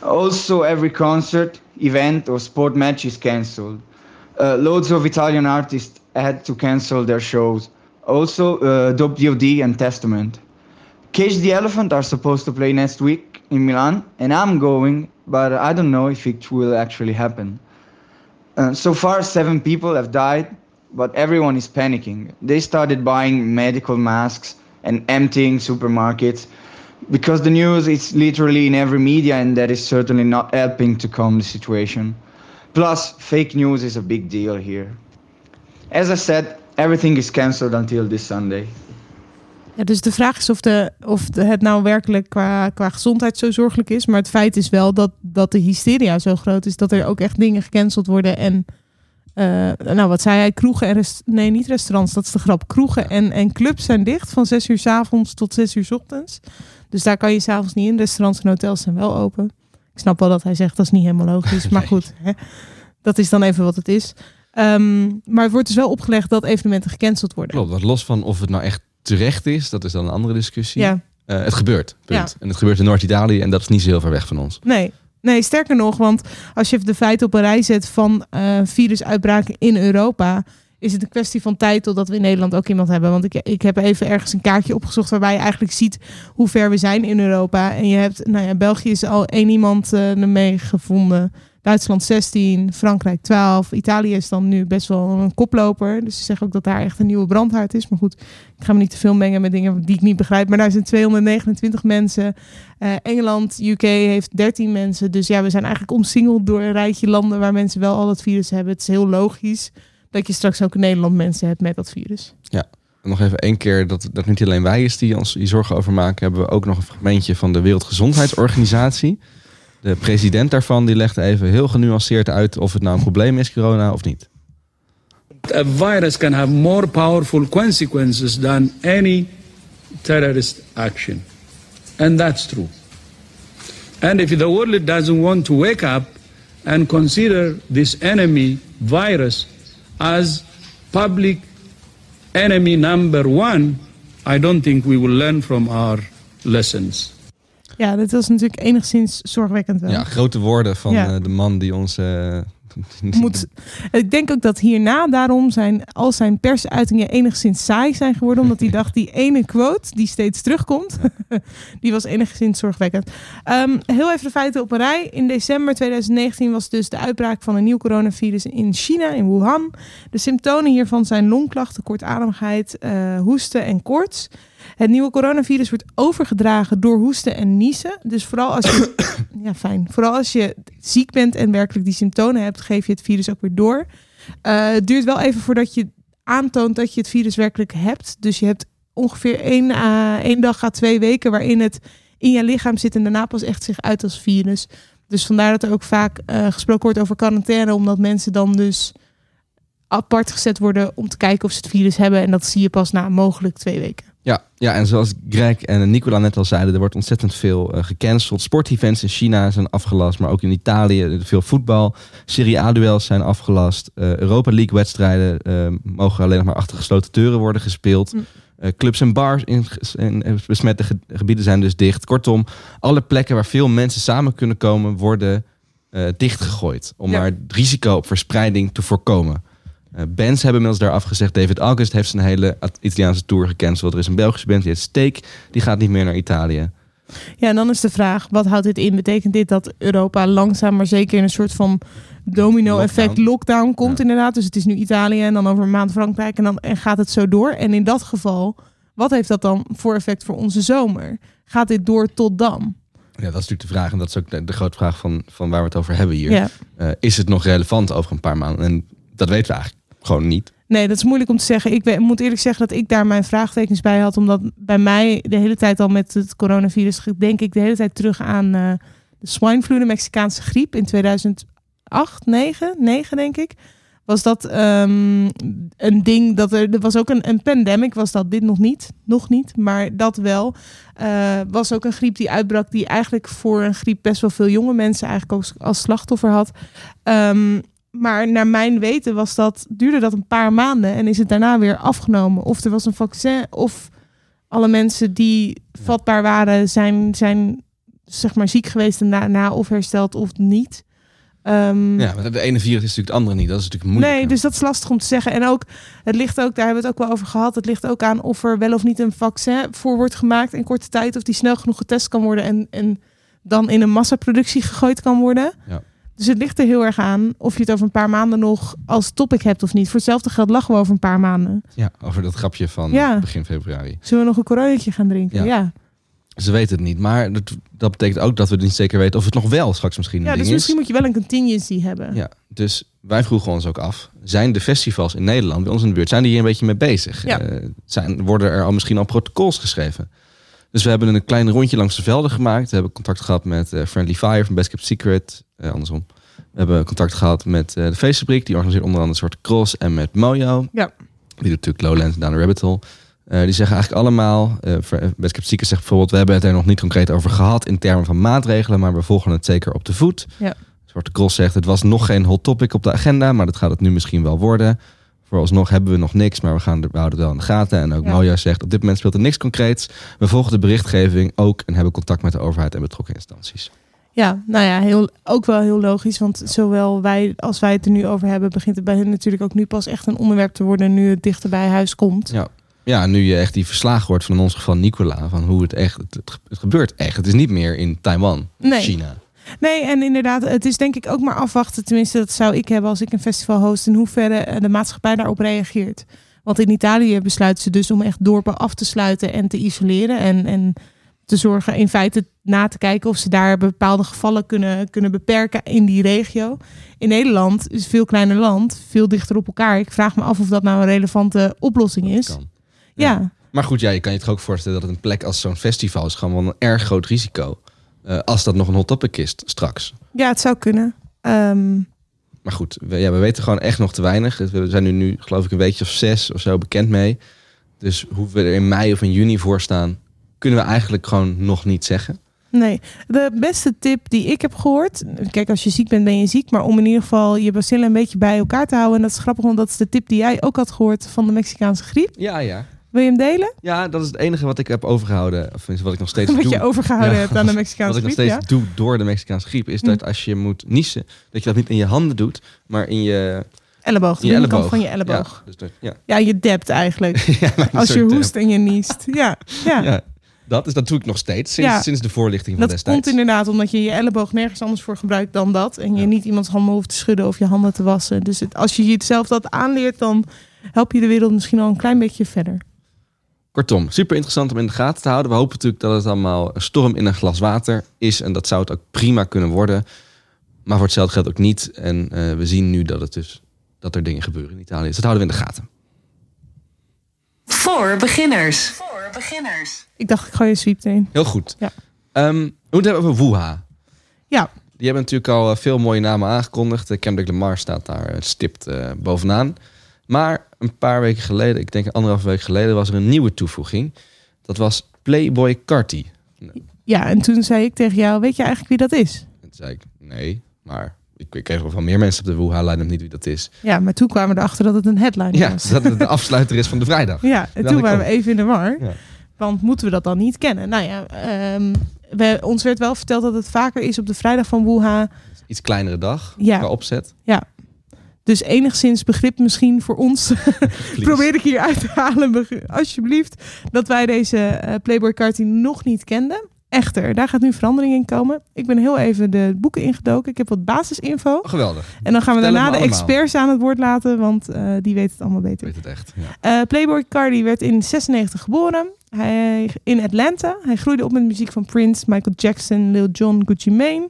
Also, every concert, event, or sport match is cancelled. Uh, loads of Italian artists had to cancel their shows. Also, uh, DOD and Testament. Cage the Elephant are supposed to play next week in Milan, and I'm going, but I don't know if it will actually happen. Uh, so far, seven people have died, but everyone is panicking. They started buying medical masks and emptying supermarkets because the news is literally in every media, and that is certainly not helping to calm the situation. Plus, fake news is a big deal here. As I said, everything is cancelled until this Sunday. Ja, dus de vraag is of, de, of het nou werkelijk qua, gezondheid zo zorgelijk is. Maar het feit is wel dat, dat de hysteria zo groot is dat er ook echt dingen gecanceld worden. En eh, nou, wat zei hij? Kroegen en nee, niet restaurants, dat is de grap. Kroegen en, en clubs zijn dicht van 6 uur s avonds tot 6 uur s ochtends. Dus daar kan je s'avonds niet in. Restaurants en hotels zijn wel open. Ik snap wel dat hij zegt dat is niet helemaal logisch. Maar goed, hè, dat is dan even wat het is. Ehm, maar het wordt dus wel opgelegd dat evenementen gecanceld worden. Klopt, wat los van of het nou echt terecht is, dat is dan een andere discussie. Ja. Eh, het gebeurt, punt. Ja. En het gebeurt in Noord-Italië en dat is niet zo heel ver weg van ons. Nee. nee, sterker nog, want als je de feiten op een rij zet van eh, virusuitbraken in Europa, is het een kwestie van tijd totdat we in Nederland ook iemand hebben. Want ik, ik heb even ergens een kaartje opgezocht waarbij je eigenlijk ziet hoe ver we zijn in Europa. En je hebt, nou ja, België is al één iemand eh, ermee gevonden. Duitsland 16, Frankrijk 12. Italië is dan nu best wel een koploper. Dus ze zeggen ook dat daar echt een nieuwe brandhaard is. Maar goed, ik ga me niet te veel mengen met dingen die ik niet begrijp. Maar daar zijn 229 mensen. Eh, Engeland, UK heeft 13 mensen. Dus ja, we zijn eigenlijk omsingeld door een rijtje landen waar mensen wel al dat virus hebben. Het is heel logisch dat je straks ook in Nederland mensen hebt met dat virus. Ja. En nog even één keer, dat, dat niet alleen wij is die ons hier zorgen over maken, hebben we ook nog een fragmentje van de Wereldgezondheidsorganisatie. De president daarvan die legt even heel genuanceerd uit of het nou een probleem is, corona, of niet. a virus can have more powerful consequences than any terrorist action. And that's true. And if the world doesn't want to wake up and consider this enemy virus as public enemy number one, I don't think we will learn from our lessons. Ja, dit was natuurlijk enigszins zorgwekkend wel. Ja, grote woorden van Ja. eh, de man die ons... Moet, ik denk ook dat hierna daarom zijn, al zijn persuitingen enigszins saai zijn geworden. Omdat hij dacht, die ene quote die steeds terugkomt, die was enigszins zorgwekkend. Ehm, heel even de feiten op een rij. In december 2019 was dus de uitbraak van een nieuw coronavirus in China, in Wuhan. De symptomen hiervan zijn longklachten, kortademigheid, eh, hoesten en koorts. Het nieuwe coronavirus wordt overgedragen door hoesten en niezen. Dus vooral als je, ja, fijn. Vooral als je ziek bent en werkelijk die symptomen hebt, geef je het virus ook weer door. Eh, het duurt wel even voordat je aantoont dat je het virus werkelijk hebt. Dus je hebt ongeveer één, één dag à twee weken waarin het in je lichaam zit en daarna pas echt zich uit als virus. Dus vandaar dat er ook vaak eh, gesproken wordt over quarantaine, omdat mensen dan dus apart gezet worden om te kijken of ze het virus hebben. En dat zie je pas na mogelijk twee weken. Ja, ja, en zoals Greg en Nicola net al zeiden, er wordt ontzettend veel eh, gecanceld. Sportevents in China zijn afgelast, maar ook in Italië veel voetbal. Serie A-duels zijn afgelast. Eh, Europa League-wedstrijden eh, mogen alleen nog maar achter gesloten deuren worden gespeeld. Mm. Eh, clubs en bars in, eh, besmette ge- gebieden zijn dus dicht. Kortom, alle plekken waar veel mensen samen kunnen komen, worden eh, dichtgegooid. Om Ja. maar het risico op verspreiding te voorkomen. Eh, bands hebben inmiddels daar afgezegd. David August heeft zijn hele Italiaanse tour gecanceld. Er is een Belgische band, die heet Steak. Die gaat niet meer naar Italië. Ja, en dan is de vraag, wat houdt dit in? Betekent dit dat Europa langzaam maar zeker in een soort van domino-effect Lockdown. lockdown, komt inderdaad? Dus het is nu Italië en dan over een maand Frankrijk en dan en gaat het zo door. En in dat geval, wat heeft dat dan voor effect voor onze zomer? Gaat dit door tot dan? Ja, dat is natuurlijk de vraag. En dat is ook de, de grote vraag van, van waar we het over hebben hier. Ja. Eh, is het nog relevant over een paar maanden? En dat weten we eigenlijk gewoon niet. Nee, dat is moeilijk om te zeggen. Ik moet eerlijk zeggen dat ik daar mijn vraagtekens bij had. Omdat bij mij de hele tijd al met het coronavirus... denk ik de hele tijd terug aan eh, de swine flu, de Mexicaanse griep in 2008, 9, 9 denk ik. Was dat ehm, een ding dat er... Er was ook een, een pandemic, was dat dit nog niet. Nog niet, maar dat wel. Eh, was ook een griep die uitbrak... die eigenlijk voor een griep best wel veel jonge mensen... eigenlijk ook als slachtoffer had. Ehm, maar naar mijn weten was dat, duurde dat een paar maanden en is het daarna weer afgenomen. Of er was een vaccin, of alle mensen die vatbaar waren, zijn, zijn zeg maar ziek geweest en daarna of hersteld of niet. Ehm, Ja, maar de ene virus is natuurlijk het andere niet. Dat is natuurlijk moeilijk. Nee, dus dat is lastig om te zeggen. En ook, het ligt ook, daar hebben we het ook wel over gehad. Het ligt ook aan of er wel of niet een vaccin voor wordt gemaakt in korte tijd. Of die snel genoeg getest kan worden en, en dan in een massaproductie gegooid kan worden. Ja. Dus het ligt er heel erg aan of je het over een paar maanden nog als topic hebt of niet. Voor hetzelfde geld lachen we over een paar maanden. Ja, over dat grapje van Ja. begin februari. Zullen we nog een coronetje gaan drinken? Ja. Ja. Ze weten het niet. Maar dat, dat betekent ook dat we niet zeker weten of het nog wel straks misschien Ja, een dus ding misschien is. moet je wel een contingency hebben. Ja, dus wij vroegen ons ook af. Zijn de festivals in Nederland, bij ons in de buurt, zijn die hier een beetje mee bezig? Ja. Eh, zijn, worden er al misschien al protocols geschreven? Dus we hebben een klein rondje langs de velden gemaakt. We hebben contact gehad met eh, Friendly Fire van Best Kept Secret. Eh, andersom. We hebben contact gehad met eh, de Feestfabriek. Die organiseert onder andere een soort cross. En met Mojo. Ja. Die doet natuurlijk Lowlands en Down the Rabbit Hole. Eh, die zeggen eigenlijk allemaal, Fr- Best Kept zegt bijvoorbeeld... we hebben het er nog niet concreet over gehad in termen van maatregelen... maar we volgen het zeker op de voet. Ja. Zwarte Cross zegt, het was nog geen hot topic op de agenda... maar dat gaat het nu misschien wel worden. Vooralsnog hebben we nog niks, maar we, gaan, er- we houden het wel in de gaten. En ook Ja. Mojo zegt, op dit moment speelt er niks concreets. We volgen de berichtgeving ook en hebben contact met de overheid en betrokken instanties. Ja, nou ja, heel, ook wel heel logisch. Want zowel wij als wij het er nu over hebben, begint het bij hen natuurlijk ook nu pas echt een onderwerp te worden nu het dichter bij huis komt. Ja. Ja, nu je echt die verslagen hoort van in ons geval Nicola, van hoe het echt, het, gebeurt echt. Het is niet meer in Taiwan, Nee. China. Nee, en inderdaad, het is denk ik ook maar afwachten. Tenminste, dat zou ik hebben als ik een festival host. In hoeverre eh, de maatschappij daarop reageert. Want in Italië besluiten ze dus om echt dorpen af te sluiten en te isoleren. En, en te zorgen in feite na te kijken of ze daar bepaalde gevallen kunnen, kunnen beperken in die regio. In Nederland is een veel kleiner land, veel dichter op elkaar. Ik vraag me af of dat nou een relevante oplossing is. Kan. Ja. Maar goed, ja, je kan je toch ook voorstellen dat een plek als zo'n festival is gewoon wel een erg groot risico. Eh, als dat nog een hot topic is straks. ja, het zou kunnen. Ehm, Maar goed, we, ja, we weten gewoon echt nog te weinig. We zijn nu, nu geloof ik een weekje of zes of zo bekend mee. Dus hoe we er in mei of in juni voor staan, kunnen we eigenlijk gewoon nog niet zeggen. Nee, de beste tip die ik heb gehoord. Kijk, als je ziek bent, ben je ziek. Maar om in ieder geval je bacillen een beetje bij elkaar te houden. En dat is grappig, want dat is de tip die jij ook had gehoord van de Mexicaanse griep. Ja, ja. Wil je hem delen? Ja, dat is het enige wat ik heb overgehouden. Of wat ik nog steeds Wat doe. je overgehouden hebt aan de Mexicaanse Wat ik nog griep, steeds doe door de Mexicaanse griep, is Hm. dat als je moet niezen, dat je dat niet in je handen doet, maar in je, Elleboog, je binnenkant elleboog. van je elleboog. Ja, dus dat, ja. Ja, je debt eigenlijk. Ja, als je hoest en je niest. Ja, ja. Dat, is, dat doe ik nog steeds, sinds, Ja. sinds de voorlichting van Dat destijds. komt inderdaad omdat je je elleboog nergens anders voor gebruikt dan dat. En je niet iemands handen hoeft te schudden of je handen te wassen. Dus het- als je jezelf dat aanleert, dan help je de wereld misschien al een klein beetje verder. Kortom, super interessant om in de gaten te houden. We hopen natuurlijk dat het allemaal een storm in een glas water is. En dat zou het ook prima kunnen worden. Maar voor hetzelfde geldt ook niet. En eh, we zien nu dat, het dus, dat er dingen gebeuren in Italië. Dus dat houden we in de gaten. Voor beginners. Voor beginners. Ik dacht, ik gooi je sweep erin. Heel goed. Ja. Ehm, we moeten het hebben over Wuha. Ja. Die hebben natuurlijk al eh, veel mooie namen aangekondigd. Eh, Kendrick Lamar staat daar eh, stipt eh, bovenaan. Maar een paar weken geleden, ik denk anderhalve week geleden, was er een nieuwe toevoeging. Dat was Playboy Carti. Ja, en toen zei ik tegen jou, weet je eigenlijk wie dat is? En toen zei ik, nee, maar ik, ik kreeg wel van meer mensen op de Wuha-lijn niet wie dat is. Ja, maar toen kwamen we erachter dat het een headline Ja, was. dat het de afsluiter is van de vrijdag. Ja, en toen waren we even in de war. Ja. Want moeten we dat dan niet kennen? Nou ja, ehm, we, ons werd wel verteld dat het vaker is op de vrijdag van Wuha. Iets kleinere dag Ja. qua opzet. Ja. Dus enigszins begrip misschien voor ons. Probeer ik hier uit te halen, alsjeblieft. Dat wij deze eh, Playboy Carti nog niet kenden. Echter, daar gaat nu verandering in komen. Ik ben heel even de boeken ingedoken. Ik heb wat basisinfo. Oh, geweldig. En dan gaan we daarna de experts aan het woord laten, want eh, die weten het allemaal beter. Weet het echt. Ja. Eh, Playboy Cardi werd in 96 geboren. Hij, in Atlanta. Hij groeide op met muziek van Prince, Michael Jackson, Lil Jon, Gucci Mane.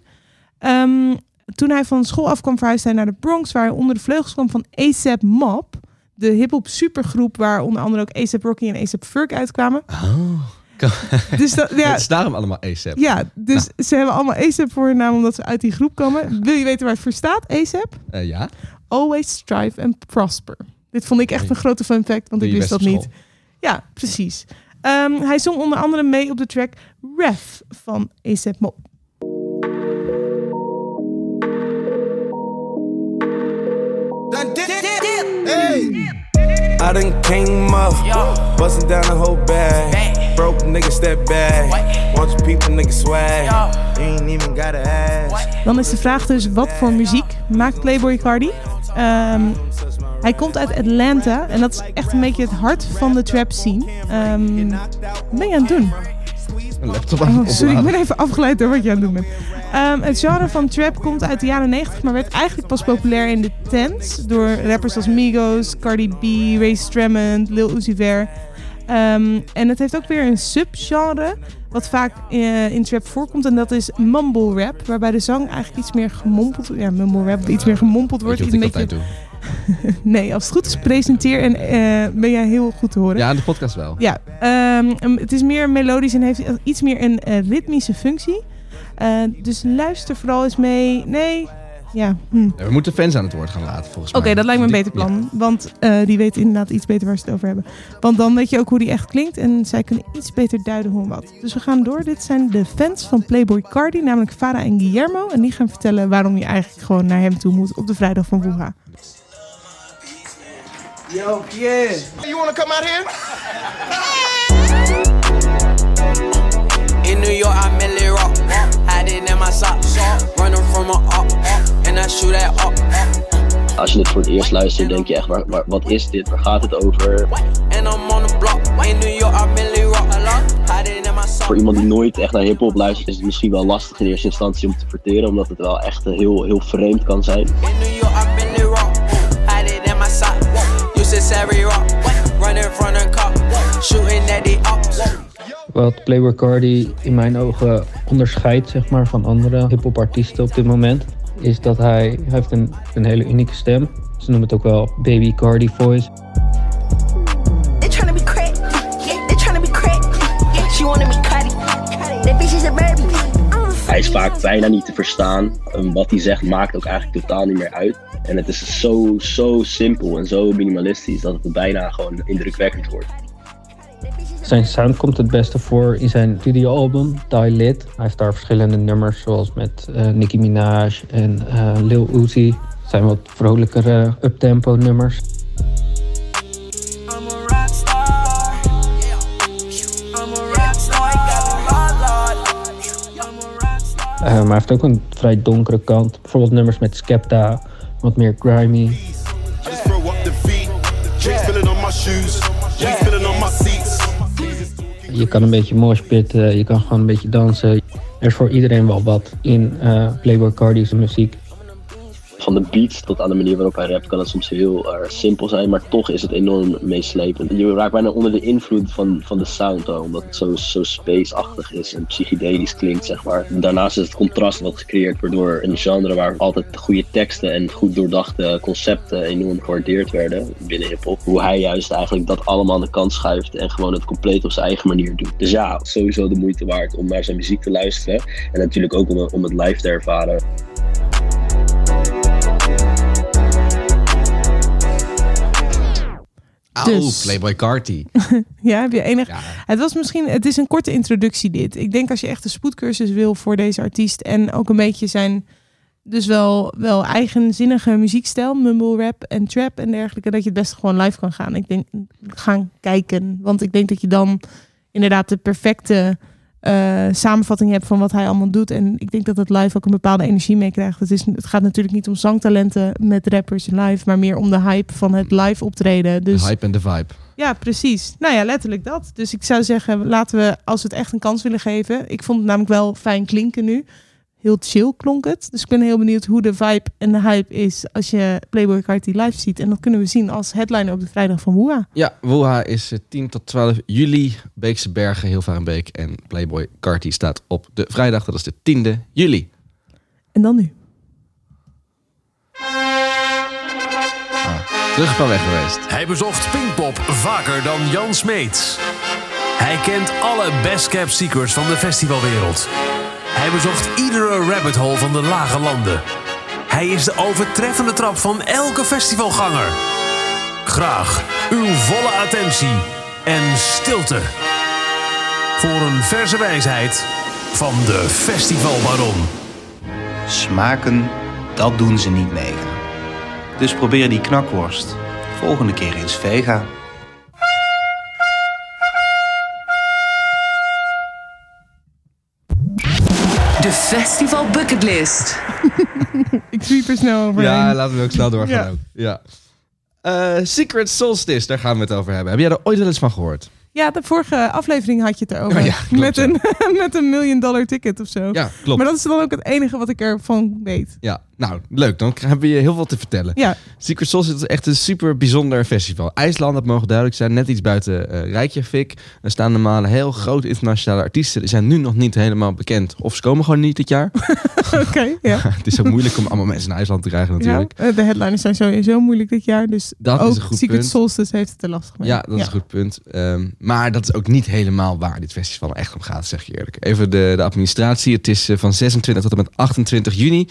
Ehm, toen hij van school afkwam, verhuisde hij naar de Bronx, waar hij onder de vleugels kwam van ASAP Mob. De hip-hop supergroep waar onder andere ook ASAP Rocky en ASAP Ferg uitkwamen. Dus dat, ja, Het is daarom allemaal ASAP. ja, dus ze hebben allemaal ASAP voor hun naam omdat ze uit die groep komen. Wil je weten waar het voor staat, ASAP? Eh, ja. Always strive and prosper. Dit vond ik echt een grote fun fact, want Doe ik wist dat niet. Ja, precies. Ehm, hij zong onder andere mee op de track Ref van ASAP Mob. I done came up, busting down the whole bag. Broke nigga step back. Watch people nigga swag. You ain't even gotta ask. Dan is de vraag dus, wat voor muziek maakt Playboy Cardi? Ehm, hij komt uit Atlanta en dat is echt een beetje het hart van de trap scene. Ehm, wat ben je aan het doen? Een laptop aan Oh, sorry, ik ben even afgeleid door wat je aan het doen bent. Ehm, het genre van trap komt uit de jaren 90, maar werd eigenlijk pas populair in de tents door rappers als Migos, Cardi B, Ray Stramond, Lil Uzi Vert. Ehm, en het heeft ook weer een subgenre wat vaak eh, in trap voorkomt en dat is mumble rap, waarbij de zang eigenlijk iets meer gemompeld, ja mumble rap, iets meer gemompeld wordt. Weet je wat ik nee, als het goed is presenteer en eh, ben jij heel goed te horen. Ja, in de podcast wel. Ja, ehm, um, het is meer melodisch en heeft iets meer een eh, ritmische functie. Dus luister vooral eens mee. Nee, ja. hm. Ja, we moeten fans aan het woord gaan laten, volgens Oké, mij. dat lijkt me een beter plan. Want eh, die weten inderdaad iets beter waar ze het over hebben. Want dan weet je ook hoe die echt klinkt. En zij kunnen iets beter duiden hoe en wat. Dus we gaan door. Dit zijn de fans van Playboy Cardi. Namelijk Farah en Guillermo. En die gaan vertellen waarom je eigenlijk gewoon naar hem toe moet op de vrijdag van Wuha. Yo, yeah. You wanna come out here? In New York, I merely rock. Hiding in my socks. Running from a up. And I shoot that up. Als je het voor het eerst luistert, denk je echt, waar, waar- wat is dit? Waar gaat het over? Voor iemand die nooit echt naar hip-hop luistert, is het misschien wel lastig in eerste instantie om te verteren, omdat het wel echt heel, heel vreemd kan zijn. Wat Playboy Cardi in mijn ogen onderscheidt zeg maar, van andere hip-hop artiesten op dit moment, is dat hij, hij heeft een, een hele unieke stem. Ze noemen het ook wel Baby Cardi voice. Hij is vaak bijna niet te verstaan. En wat hij zegt maakt ook eigenlijk totaal niet meer uit. En het is zo, zo simpel en zo minimalistisch dat het bijna gewoon indrukwekkend wordt. Zijn sound komt het beste voor in zijn studioalbum Die Lit. Hij heeft daar verschillende nummers zoals met eh, Nicki Minaj en eh, Lil Uzi. Het zijn wat vrolijkere uptempo nummers. Eh, maar hij heeft ook een vrij donkere kant. Bijvoorbeeld nummers met Skepta, wat meer grimy. Je kan een beetje moshpitten, je kan gewoon een beetje dansen. Er is voor iedereen wel wat in eh, Playboy Cardi's muziek. Van de beats tot aan de manier waarop hij rapt kan het soms heel erg simpel zijn, maar toch is het enorm meeslepend. Je raakt bijna onder de invloed van, van de sound, omdat het zo, zo space-achtig is en psychedelisch klinkt, zeg maar. Daarnaast is het contrast wat gecreëerd wordt door een genre waar altijd goede teksten en goed doordachte concepten enorm gewaardeerd werden binnen hip-hop. Hoe hij juist eigenlijk dat allemaal aan de kant schuift en gewoon het compleet op zijn eigen manier doet. Dus ja, sowieso de moeite waard om naar zijn muziek te luisteren en natuurlijk ook om, om het live te ervaren. Dus- Playboy Carti. Ja, heb je enig. Het was misschien. Het is een korte introductie dit. Ik denk als je echt een spoedcursus wil voor deze artiest en ook een beetje zijn, dus wel, wel eigenzinnige muziekstijl, mumble rap en trap en dergelijke, dat je het best gewoon live kan gaan. Ik denk gaan kijken, want ik denk dat je dan inderdaad de perfecte eh, samenvatting hebt van wat hij allemaal doet. En ik denk dat het live ook een bepaalde energie meekrijgt. Het, is, het gaat natuurlijk niet om zangtalenten met rappers live, maar meer om de hype van het live optreden. Dus De hype en de vibe. ja, precies. Nou ja, letterlijk dat. Dus ik zou zeggen, laten we, als we het echt een kans willen geven. Ik vond het namelijk wel fijn klinken nu. Heel chill klonk het. Dus ik ben heel benieuwd hoe de vibe en de hype is als je Playboy Carti live ziet. En dat kunnen we zien als headliner op de vrijdag van Woeha. Ja, Woeha is eh, 10 tot 12 juli. Beekse Bergen, Hilvarenbeek en Playboy Carty staat op de vrijdag. Dat is de 10e juli. En dan nu. Terug van weg geweest. Hij bezocht Pinkpop vaker dan Jan Smeets. Hij kent alle best kept secrets van de festivalwereld. Hij bezocht iedere rabbit hole van de lage landen. Hij is de overtreffende trap van elke festivalganger. Graag uw volle attentie en stilte. Voor een verse wijsheid van de festivalbaron. Smaken, dat doen ze niet mega. Dus probeer die knakworst volgende keer eens vega. De Festival Bucketlist. ik sweep er snel overheen. Ja, laten we ook snel doorgaan Ja. ook. Ja. Eh, Secret Solstice, daar gaan we het over hebben. Heb jij er ooit wel eens van gehoord? Ja, de vorige aflevering had je het erover. Oh ja, klopt, met, een, met een million dollar ticket of zo. Ja, klopt. Maar dat is dan ook het enige wat ik ervan weet. Ja, nou, leuk. Dan hebben we je heel veel te vertellen. Ja. Secret Solstice is echt een super bijzonder festival. IJsland, dat mogen duidelijk zijn, net iets buiten eh Reykjavik. Er staan normaal heel grote internationale artiesten. Die zijn nu nog niet helemaal bekend. Of ze komen gewoon niet dit jaar. Oké, ja. het is ook moeilijk om allemaal mensen naar IJsland te krijgen natuurlijk. Ja, eh, de headliners zijn sowieso moeilijk dit jaar. Dus Dat is een goed Secret. Solstice heeft het er lastig mee. Ja, dat is een goed punt. Ehm, maar dat is ook niet helemaal waar dit festival echt om gaat, zeg je eerlijk. Even de, de administratie. Het is eh, van 26 tot en met 28 juni.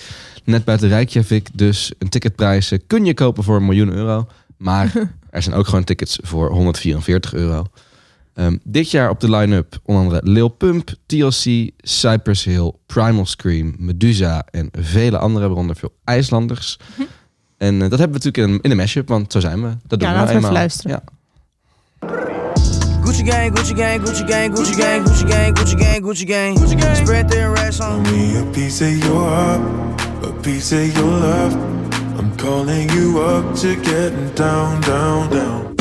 Net buiten Reykjavik. Dus een ticketprijs eh, kun je kopen voor een miljoen euro. Maar er zijn ook gewoon tickets voor 144 euro. Ehm, dit jaar op de line-up onder andere Lil Pump, TLC, Cypress Hill, Primal Scream, Medusa en vele andere, waaronder veel IJslanders. En eh, dat hebben we natuurlijk in een, in een mashup, want zo zijn we. Dat doen Ja, we laten we even luisteren. Ja. Gucci gang, Gucci gang, Gucci gang, Gucci gang, Gucci gang, Gucci gang, Gucci gang, Gucci gang. Spread their racks on me a piece of your heart, piece of your love. I'm calling you up to getting down, down, down.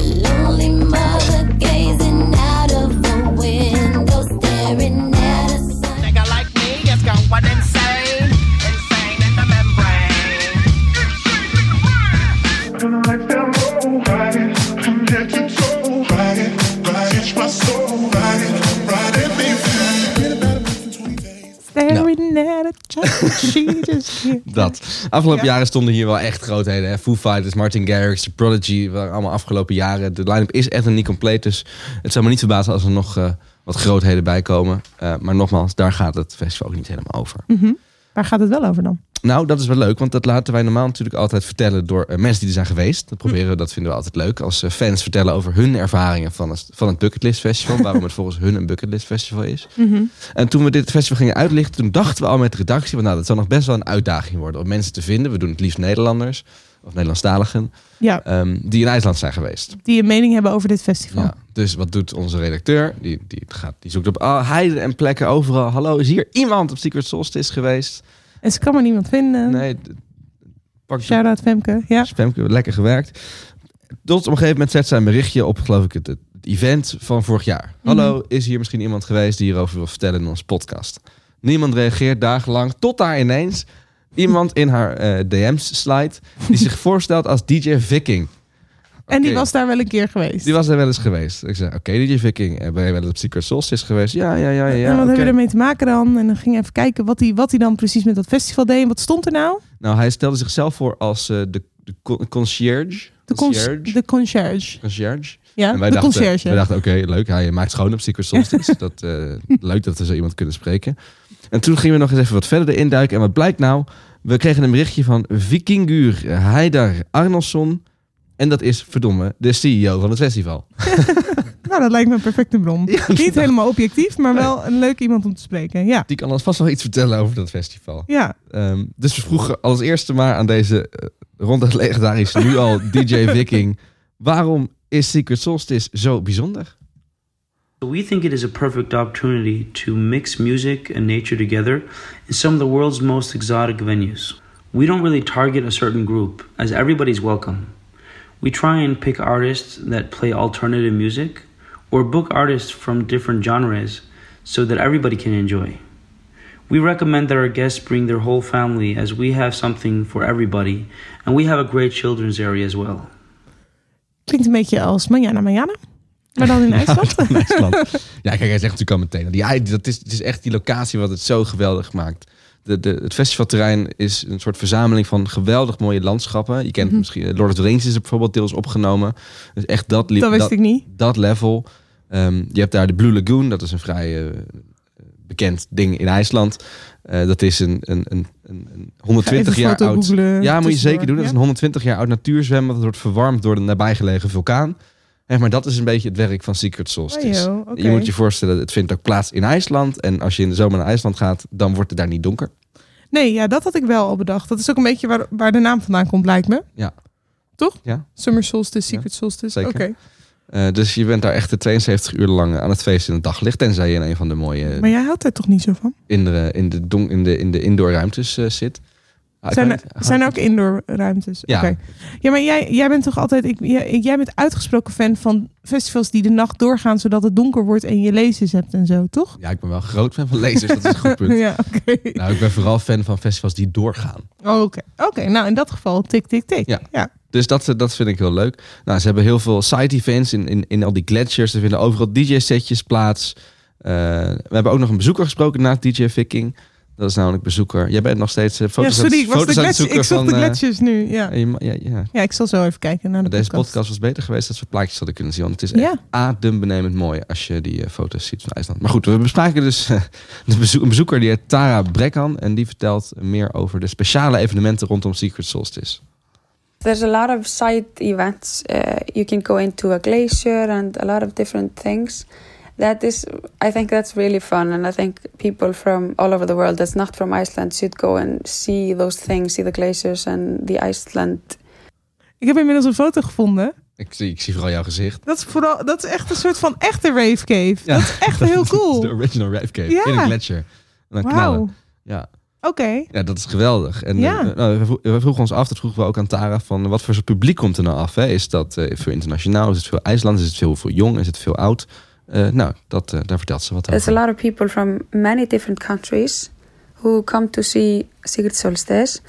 Lonely mother gazing out of the window, staring at a sun. Nigga like me is going insane, insane in the membrane. Staring at a child, here. Dat. Afgelopen Ja. jaren stonden hier wel echt grootheden. Hè? Foo Fighters, Martin Garrix, The Prodigy. waren allemaal afgelopen jaren. De line-up is echt nog niet compleet. Dus het zou me niet verbazen als er nog eh, wat grootheden bij komen. Eh, maar nogmaals, daar gaat het festival ook niet helemaal over. Mhm. Waar gaat het wel over dan? Nou, dat is wel leuk, want dat laten wij normaal natuurlijk altijd vertellen door eh, mensen die er zijn geweest. Dat proberen we, dat vinden we altijd leuk. Als eh, fans vertellen over hun ervaringen van het, van het Bucketlist Festival. waarom het volgens hun een Bucketlist Festival is. Mhm. En toen we dit festival gingen uitlichten, toen dachten we al met de redactie, van, nou, dat zal nog best wel een uitdaging worden om mensen te vinden. We doen het liefst Nederlanders of Nederlandstaligen Ja, ehm, die in IJsland zijn geweest. die een mening hebben over dit festival. Ja, dus wat doet onze redacteur? Die, die, gaat, die zoekt op heiden en plekken overal. Hallo, is hier iemand op Secret Solstice geweest? En ze kan maar niemand vinden. Nee, pak Shout-out Femke. Ja. Femke, lekker gewerkt. Tot op een gegeven moment zet zij een berichtje op, geloof ik, het, het event van vorig jaar. Hallo, is hier misschien iemand geweest die hierover wil vertellen in onze podcast? Niemand reageert dagenlang, tot daar ineens iemand in haar eh, DM's slide die zich voorstelt als DJ Viking. En die was daar wel een keer geweest. Die was er wel eens geweest. Ik zei, oké, DJ Viking, eh, ben je wel eens op Secret Solstice geweest? Ja, ja, ja, ja. en wat hebben we ermee te maken dan? En dan ging even kijken wat hij wat dan precies met dat festival deed. En wat stond er nou? Nou, hij stelde zichzelf voor als eh, de, de con- concierge. De, cons- de concierge. Concierge. Ja, En wij de dachten, concierge. wij dachten, oké, leuk. Hij maakt schoon op Secret Solstice. dat, eh, leuk dat we zo iemand kunnen spreken. En toen gingen we nog eens even wat verder erin duiken. En wat blijkt nou? We kregen een berichtje van Vikingur Heidar Arnoldsson. En dat is, verdomme, de CEO van het festival. Nou, dat lijkt me een perfecte bron. Niet helemaal objectief, maar wel een leuk iemand om te spreken. Ja. Die kan ons vast wel iets vertellen over dat festival. Ja. Ehm, dus we vroegen als eerste maar aan deze rond het legendarische nu al DJ Viking. Waarom is Secret Solstice zo bijzonder? We think it is a perfect opportunity to mix music and nature together in some of the world's most exotic venues. We don't really target a certain group, as everybody's welcome. We try and pick artists that play alternative music or book artists from different genres so that everybody can enjoy. We recommend that our guests bring their whole family as we have something for everybody and we have a great children's area as well. Klinkt een beetje als Manjana Manjana. Maar dan in IJsland. In IJsland. Ja, kijk, hij zegt natuurlijk al meteen. Die, ei- dat is, het is echt die locatie wat het zo geweldig maakt. De, de, het festivalterrein is een soort verzameling van geweldig mooie landschappen. Je kent Mhm. misschien Lord of the Rings is er bijvoorbeeld deels opgenomen. Dus echt dat, Dat wist ik niet. Dat level. Ehm, je hebt daar de Blue Lagoon. Dat is een vrij eh, bekend ding in IJsland. Eh, dat is een, een, een, een, een 120 Ga even jaar oud. googlen Ja, moet je zeker doen. Dat is een 120 jaar oud natuurzwembad. Dat wordt verwarmd door de nabijgelegen vulkaan. Hè, maar dat is een beetje het werk van Secret Solstice. Oh. Je moet je voorstellen, het vindt ook plaats in IJsland. En als je in de zomer naar IJsland gaat, dan wordt het daar niet donker. Nee, ja, dat had ik wel al bedacht. Dat is ook een beetje waar, waar de naam vandaan komt, lijkt me. Ja. Toch? Ja. Summer Solstice, Secret Solstice. Oké. Eh, dus je bent daar echt de 72 uur lang aan het feesten in het daglicht. Tenzij je in een van de mooie Maar jij houdt daar toch niet zo van? in de, in de, don, in de, in de indoor ruimtes eh, zit. Ah, Zijn er, zijn er ook indoor ruimtes? Ja. Ja, maar jij, jij bent toch altijd... Ik, jij, jij bent uitgesproken fan van festivals die de nacht doorgaan... zodat het donker wordt en je lezers hebt en zo, toch? Ja, ik ben wel groot fan van lasers. dat is een goed punt. ja, oké. Nou, ik ben vooral fan van festivals die doorgaan. Oh, Oké, Oké, nou in dat geval tik, tik, tik. Ja. ja. Dus dat, eh, dat vind ik heel leuk. Nou, ze hebben heel veel side events in, in, in al die glaciers. Er vinden overal DJ-setjes plaats. Eh, we hebben ook nog een bezoeker gesproken na DJ Viking. Dat is namelijk bezoeker. Jij bent nog steeds eh, Ja, foto's, sorry, aan, ik, was de foto's aan het ik zocht de van... eh, gletsjers nu. Ja. ja, ja. ja, ik zal zo even kijken naar de deze podcast. podcast was beter geweest als we plaatjes hadden kunnen zien. Want het is Ja. echt adembenemend mooi als je die eh, foto's ziet van IJsland. Maar goed, we bespraken dus de bezoek, een bezoeker die heet Tara Brekkan. En die vertelt meer over de speciale evenementen rondom Secret Solstice. There's a lot of side events. Uh, you can go into a glacier and a lot of different things. That is, I think that's really fun, and I think people from all over the world that's not from Iceland should go and see those things, see the glaciers and the Iceland. Ik heb inmiddels een foto gevonden. Ik zie, ik zie vooral jouw gezicht. Dat is, vooral, dat is echt een soort van echte rave cave. Ja. Dat is echt heel cool. de original Rave Cave Ja. in een gletsjer. En dan Wauw. knallen. Ja. Oké. ja, dat is geweldig. En Ja. eh, nou, we, vro- we vroegen ons af, dat vroegen we ook aan Tara, van wat voor soort publiek komt er nou af? Hè? Is dat eh, veel internationaal? Is het veel IJsland? Is het veel, veel jong? Is het veel oud? Eh, nou, dat, eh, daar vertelt ze wat There's a lot of people from many different countries who come to see Secret Solstice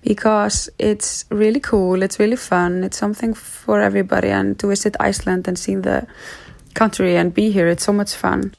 because it's really cool, it's really fun, it's something for everybody, and to visit Iceland and see the country and be here, it's so much fun.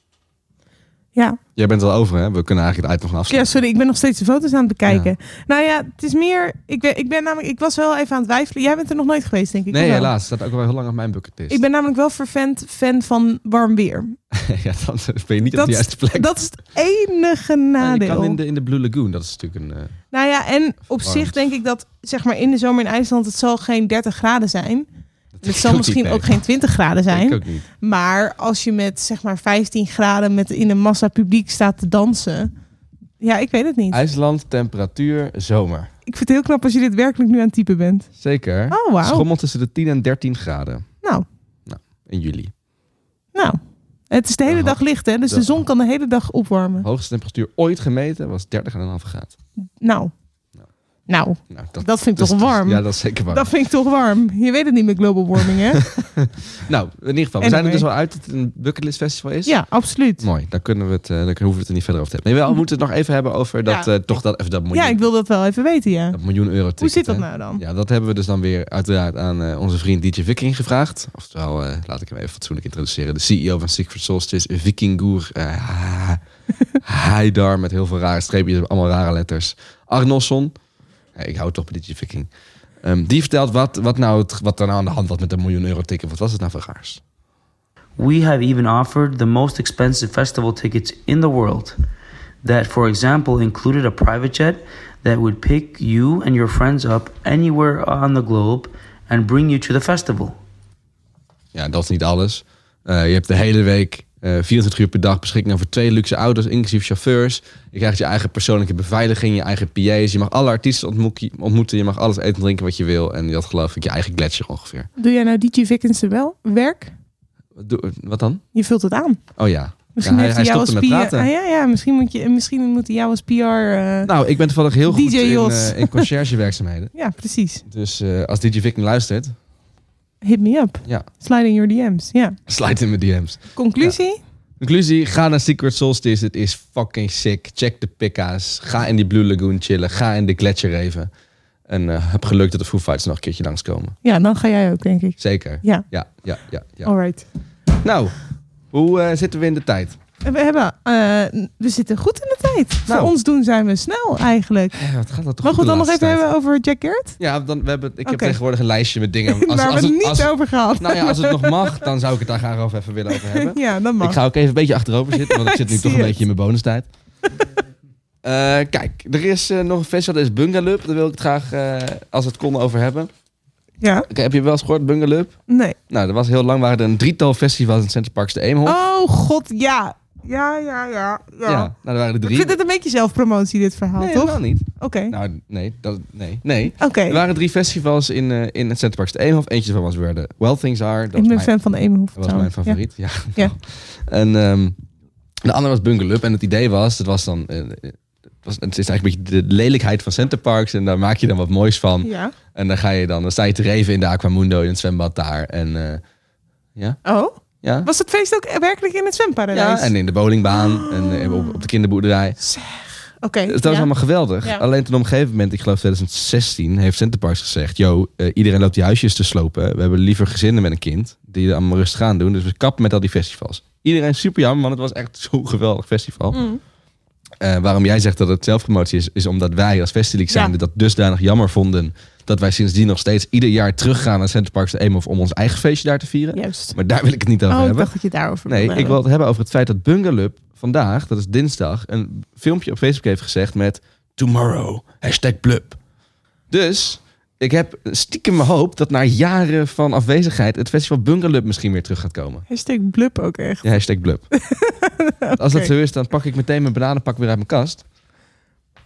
Ja. Jij bent al over, hè? We kunnen eigenlijk het item nog Ja, afsluiten. sorry, ik ben nog steeds de foto's aan het bekijken. Nou ja, het is meer. Ik ben, ik ben namelijk. Ik was wel even aan het twijfelen. Jij bent er nog nooit geweest, denk ik. nee, helaas. Het staat ook wel heel lang op mijn bucketlist. Ik ben namelijk wel vervent fan van warm weer. ja, dan ben je niet op Dat de is- juiste plek. Dat is het enige je nadeel. kan in de, in de Blue Lagoon, dat is natuurlijk een... eh, Nou ja, en op zich denk ik dat zeg maar in de zomer in IJsland het zal geen 30 graden zijn. Het zal misschien ook geen 20 graden zijn. ik ook niet. Maar als je met zeg maar 15 graden met in een massa publiek staat te dansen. Ja, ik weet het niet. IJsland, temperatuur, zomer. Ik vind het heel knap als je dit werkelijk nu aan het typen bent. Zeker. Oh, wauw. Schommelt tussen de 10 en 13 graden. Nou, In juli. nou. Het is de hele dag licht, hè? Dus de de- zon kan de hele dag opwarmen. Hoogste temperatuur ooit gemeten was 30,5 graden. Nou. Nou, Nou, dat, vind ik dat toch is- warm. Ja, dat is zeker warm. Dat vind ik toch warm. Je weet het niet met global warming, hè? Nou, in ieder geval, we Anyway. zijn er dus wel uit dat het een bucketlist festival is. Ja, absoluut. Mooi, dan, kunnen we het, eh, dan hoeven we het er niet verder over te hebben. Nee, wel, we moeten het nog even hebben over dat, Ja. eh, toch dat, even dat miljoen, Ja, ik wil dat wel even weten, ja. dat miljoen euro ticket. Hoe zit dat hè. nou dan? Ja, dat hebben we dus dan weer uiteraard aan eh, onze vriend DJ Viking gevraagd. Oftewel, eh, laat ik hem even fatsoenlijk introduceren. De CEO van Secret Solstice, Vikingur uh, Haidar met heel veel rare streepjes, allemaal rare letters. Arnosson, ik hou toch bij DJ Viking. Die vertelt wat, wat, nou het, wat er nou aan de hand was met een miljoen euro ticket. Wat was het nou voor raars? We have even offered the most expensive festival tickets in the world that, for example, included a private jet that would pick you and your friends up anywhere on the globe and bring you to the festival. Ja, dat is niet alles. Eh, je hebt de hele week, eh 24 uur per dag, beschikking over twee luxe auto's, inclusief chauffeurs. Je krijgt je eigen persoonlijke beveiliging, je eigen PA's. Je mag alle artiesten ontmoeten. Je mag alles eten en drinken wat je wil. En had geloof ik je eigen gletsjer ongeveer. Doe jij nou DJ Vickens wel werk? Doe- Wat dan? Je vult het aan. Oh ja. Misschien ja, heeft hij, hij jou als met PR... Ah, ja, ja, misschien, moet je, misschien moet hij jou als PR... eh, Nou, ik ben toevallig heel goed in, eh, in conciërgewerkzaamheden. Ja, precies. Dus als DJ Viking luistert, Hit me up. ja, Slide in your DM's. Ja. slide in mijn DM's. Conclusie? Conclusie, ga naar Secret Solstice. Het is fucking sick. Check de pikka's. Ga in die Blue Lagoon chillen. Ga in de gletsjer even. En eh, heb geluk dat de Foo Fighters nog een keertje langskomen. Ja, dan ga jij ook, denk ik. Zeker. Ja. Ja, ja, ja. ja. Alright. Nou, hoe eh, zitten we in de tijd? We, hebben, eh, we zitten goed in de tijd. Nou. Voor ons doen zijn we snel eigenlijk. Ja, wat gaat dat toch Mag we dan nog even tijd? hebben over Jack Garrett? Ja, dan, we hebben, ik heb tegenwoordig een lijstje met dingen. Waar we het niet over gehad. Nou ja, als het nog mag, dan zou ik het daar graag over even willen over hebben. Ja, dat mag. Ik ga ook even een beetje achterover zitten, want ik zit nu toch een het. beetje in mijn bonustijd. Eh, kijk, er is eh, nog een festival, dat is Bungalup. Daar wil ik het graag, als het kon, over hebben. Ja? Heb je wel eens gehoord, Bungalup? Nee. Nou, er was heel lang, waren er een drietal festivals in Center Parks de Eemhof. Oh god, ja. Ja, ja, ja. ja. Ja, nou, er waren er Ik drie. vind het een beetje zelfpromotie, dit verhaal, Nee, toch? helemaal niet. Oké. Nou, nee, dat, nee, nee. Oké. Er waren drie festivals in, eh, in het Center Parks de Eemhof. Eentje van was weer de Well Things Are. Dat Ik ben mijn- fan van de Eemhof. Dat was mijn favoriet, ja. Ja. En ehm, de andere was Bungalup. En het idee was, het was dan... eh, het, was, het is eigenlijk een beetje de lelijkheid van Center Parks. En daar maak je dan wat moois van. Ja. En dan ga je dan, dan sta je te reven in de Aquamundo in het zwembad daar. En eh, ja. Oh? Ja. Was het feest ook werkelijk in het zwemparadijs? ja, en in de bowlingbaan en eh, op, op de kinderboerderij. Oké. Dat was ja. allemaal geweldig. Ja. Alleen toen op een gegeven moment, ik geloof 2016, heeft Center Parks gezegd: Yo, eh, iedereen loopt die huisjes te slopen. We hebben liever gezinnen met een kind die er allemaal rustig aan doen. Dus we kappen met al die festivals. Iedereen super jammer, want het was echt zo'n geweldig festival. Mm. Eh, waarom jij zegt dat het zelfpromotie is, is omdat wij als zijn Ja. dat dusdanig jammer vonden. Dat wij sindsdien nog steeds ieder jaar teruggaan naar Center Parks de Eemhof om ons eigen feestje daar te vieren. Juist. Maar daar wil ik het niet over Oh, ik hebben. dacht dat je daarover Nee, ik wil het hebben over het feit dat Bungalup vandaag, dat is dinsdag, een filmpje op Facebook heeft gezegd met Tomorrow, hashtag blub. Dus ik heb stiekem mijn hoop dat na jaren van afwezigheid het festival Bungalup misschien weer terug gaat komen. Hashtag blub ook echt. Ja, hashtag blub. Als dat zo is, dan pak ik meteen mijn bananenpak weer uit mijn kast.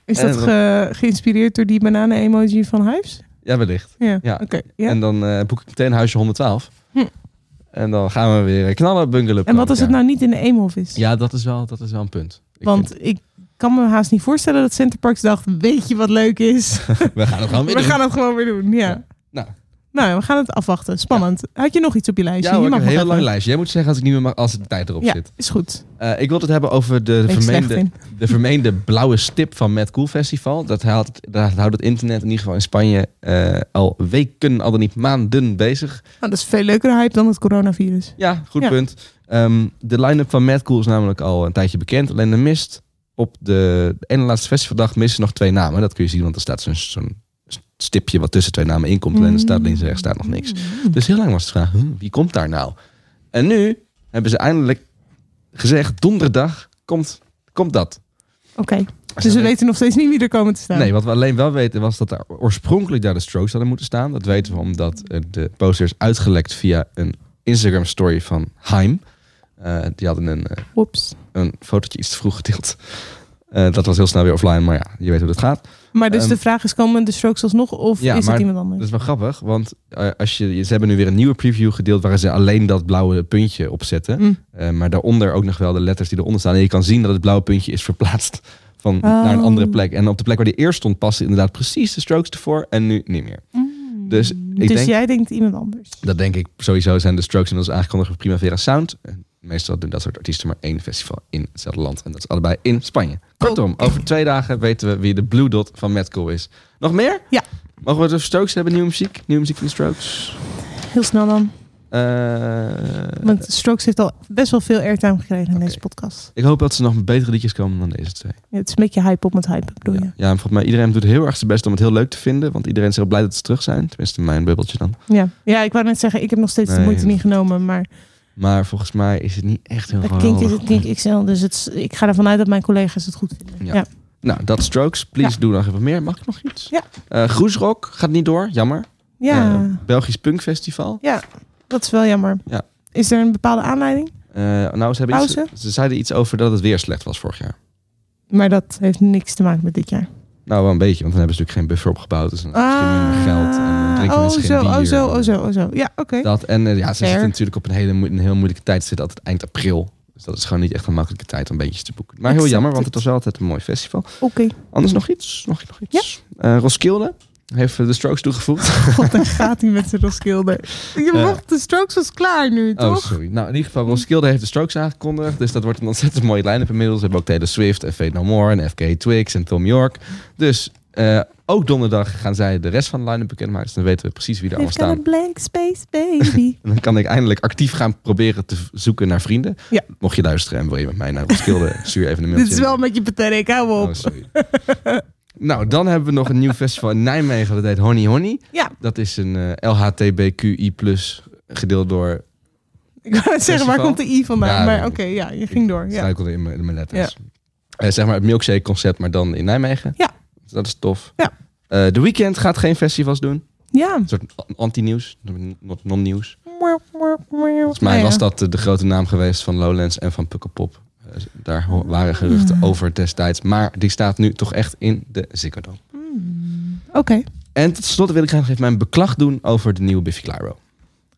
Is En dat ge- geïnspireerd door die bananen-emoji van Hives? Ja, wellicht. Ja, Ja. oké. ja. En dan eh, boek ik meteen huisje 112. Hm. En dan gaan we weer knallen Bungalup. En wat als het nou niet in de Eemhof is? Ja, dat is wel, dat is wel een punt. Ik Want ik kan me haast niet voorstellen dat Center Parks dacht, weet je wat leuk is? We gaan het gewoon weer we doen. gaan het gewoon weer doen, ja. Nou. Nou, we gaan het afwachten. Spannend. Had je nog iets op je lijstje? Ja, hoor, je ik mag heb een heel lang lijstje. Jij moet zeggen als ik niet meer mag, als de tijd erop Ja, zit. is goed. Eh, ik wil het hebben over de, vermeende, de vermeende blauwe stip van Mad Cool Festival. Dat houdt, dat houdt het internet in ieder geval in Spanje eh, al weken, al dan niet maanden bezig. Nou, dat is veel leukere hype dan het coronavirus. Ja, goed punt. Ehm, de line-up van Mad Cool is namelijk al een tijdje bekend. Alleen er mist op de, ene laatste festivaldag missen nog twee namen. Dat kun je zien, want er staat zo'n zo'n stipje wat tussen twee namen in komt. Alleen er staat links en rechts staat nog niks. Dus heel lang was de vraag, huh, wie komt daar nou? En nu hebben ze eindelijk gezegd, donderdag komt, komt dat. Oké. Dus we weten nog steeds niet wie er komen te staan. Nee, wat we alleen wel weten was dat er oorspronkelijk daar de Strokes hadden moeten staan. Dat weten we omdat de poster is uitgelekt via een Instagram story van Haim. Eh, die hadden een, eh, Oeps. een fotootje iets te vroeg gedeeld. Eh, dat was heel snel weer offline, maar ja, je weet hoe dat gaat. Maar dus Ehm, de vraag is, komen de strokes alsnog of ja, is het iemand anders? Dat is wel grappig, want als je, ze hebben nu weer een nieuwe preview gedeeld waar ze alleen dat blauwe puntje op zetten. Mm. Maar daaronder ook nog wel de letters die eronder staan. En je kan zien dat het blauwe puntje is verplaatst van naar een Oh. andere plek. En op de plek waar die eerst stond paste inderdaad precies de strokes ervoor en nu niet meer. Dus ik dus denk, jij denkt iemand anders. dat denk ik sowieso zijn de strokes inmiddels aangekondigd voor Primavera Sound. Meestal doen dat soort artiesten maar één festival in hetzelfde land. En dat is allebei in Spanje. Kortom, over twee dagen weten we wie de Blue Dot van Madco is. Nog meer? Ja. Mogen we over Strokes hebben? Nieuwe muziek? Nieuwe muziek van de Strokes? Heel snel dan. Eh, Want Strokes heeft al best wel veel airtime gekregen in deze podcast. ik hoop dat ze nog betere liedjes komen dan deze twee. Ja, het is een beetje hype op met hype, bedoel je? Ja, en volgens mij iedereen doet heel erg zijn best om het heel leuk te vinden. Want iedereen is heel blij dat ze terug zijn. Tenminste, mijn bubbeltje dan. Ja. ja, ik wou net zeggen, ik heb nog steeds de moeite niet genomen, maar Maar volgens mij is het niet echt heel geweldig. Kink is het Kink XL, dus het, ik ga ervan uit dat mijn collega's het goed vinden. Ja. Ja. Nou, dat Strokes. Please Ja. doe nog even meer. Mag ik nog iets? Ja. Eh, Groesrock gaat niet door. Jammer. Ja. Eh, Belgisch Punkfestival. Ja, dat is wel jammer. Ja. Is er een bepaalde aanleiding? Nou, ze, hebben iets, ze zeiden iets over dat het weer slecht was vorig jaar. Maar dat heeft niks te maken met dit jaar. Nou, wel een beetje, want dan hebben ze natuurlijk geen buffer opgebouwd. Dus dan minder geld en dan drinken oh, mensen zo, geen bier. oh zo, oh zo, oh zo. Ja, oké. Dat, en eh, ja, ze Fair. zitten natuurlijk op een hele, een heel moeilijke tijd. Ze zitten altijd eind april. Dus dat is gewoon niet echt een makkelijke tijd om beentjes te boeken. Maar heel Exact. jammer, want het was wel altijd een mooi festival. Oké. Anders nog iets? Nog, nog iets? Eh, Roskilde heeft eh, de Strokes toegevoegd. God, dan gaat hij met zijn Roskilde. Je mocht, de Strokes was klaar nu, Oh, toch? sorry. Nou, in ieder geval, Roskilde heeft de Strokes aangekondigd. Dus dat wordt een ontzettend mooie line-up inmiddels. We hebben ook Taylor Swift en Fate No More en FK Twigs en Tom York. Dus eh, ook donderdag gaan zij de rest van de line-up bekendmaken. Dus dan weten we precies wie er allemaal staan. blank space, baby. En dan kan ik eindelijk actief gaan proberen te zoeken naar vrienden. Ja. Mocht je luisteren en wil je met mij naar Roskilde, stuur even een mailtje. Dit is wel een beetje pathetic, hou op. Oh, sorry. Nou, dan hebben we nog een nieuw festival in Nijmegen. Dat heet Honey Honey. Ja. Dat is een eh, LHTBQI+, gedeeld door... Ik wou net zeggen, waar komt de I vandaan? Ja, maar oké, ja, je ging door. Ja. struikelde in mijn, in mijn letters. Eh, zeg maar het milkshake concept, maar dan in Nijmegen. Ja. Dus dat is tof. Ja. Eh, The Weeknd gaat geen festivals doen. Ja. Een soort anti-nieuws, non-nieuws. Volgens mij was dat de grote naam geweest van Lowlands en van Pukkelpop. Daar waren geruchten over destijds. Maar die staat nu toch echt in de Ziggo Dome. Oké. En tot slot wil ik graag even mijn beklag doen over de nieuwe Biffy Clyro.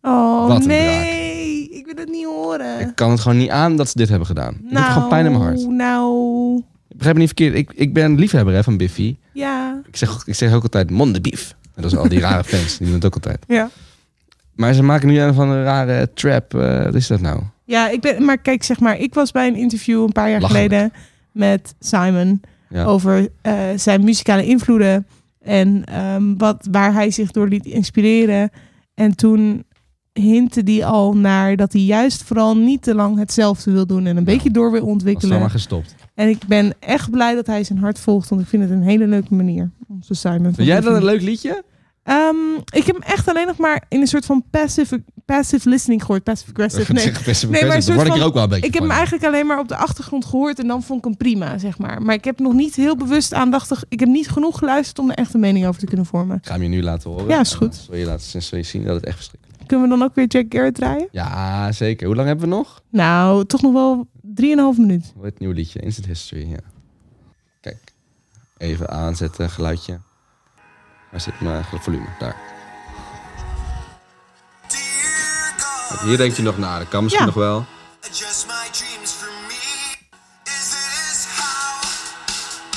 Oh, Wat nee. Ik wil het niet horen. Ik kan het gewoon niet aan dat ze dit hebben gedaan. Ik nou, heb gewoon pijn in mijn hart. Nou, Begrijp me niet verkeerd. Ik, ik ben liefhebber hè, van Biffy. ja. Ik zeg, ik zeg ook altijd monde beef. En dat is al die rare fans. Die doen het ook altijd. Ja. Maar ze maken nu een van een rare trap. eh, wat is dat nou? Ja, ik ben, maar kijk, zeg maar, ik was bij een interview een paar jaar Lachelijk. geleden met Simon Ja. over eh, zijn muzikale invloeden en ehm, wat, waar hij zich door liet inspireren. En toen hintte die al naar dat hij juist vooral niet te lang hetzelfde wil doen en een beetje door wil Was ontwikkelen. dan maar gestopt. En ik ben echt blij dat hij zijn hart volgt, want ik vind het een hele leuke manier. Onze Simon. van Vind jij dat een leuk liedje? Ehm, ik heb hem echt alleen nog maar in een soort van passive, passive listening gehoord. Passive aggressive. Nee, passive nee maar word ik er ook wel een beetje Ik heb hem eigenlijk alleen maar op de achtergrond gehoord en dan vond ik hem prima, zeg maar. Maar ik heb nog niet heel bewust aandachtig. Ik heb niet genoeg geluisterd om er echt een mening over te kunnen vormen. Ik ga hem je nu laten horen. Ja, is goed. Zul je, laten, zul je zien dat het echt verschrikkelijk Kunnen we dan ook weer Jack Garrett draaien? Ja, zeker. Hoe lang hebben we nog? Nou, toch nog wel 3,5 minuut. Het nieuwe liedje? Instant History, ja. Kijk. Even aanzetten, geluidje. Waar zit mijn volume? Daar. Hier denkt je nog na. Dat kan misschien Ja. nog wel.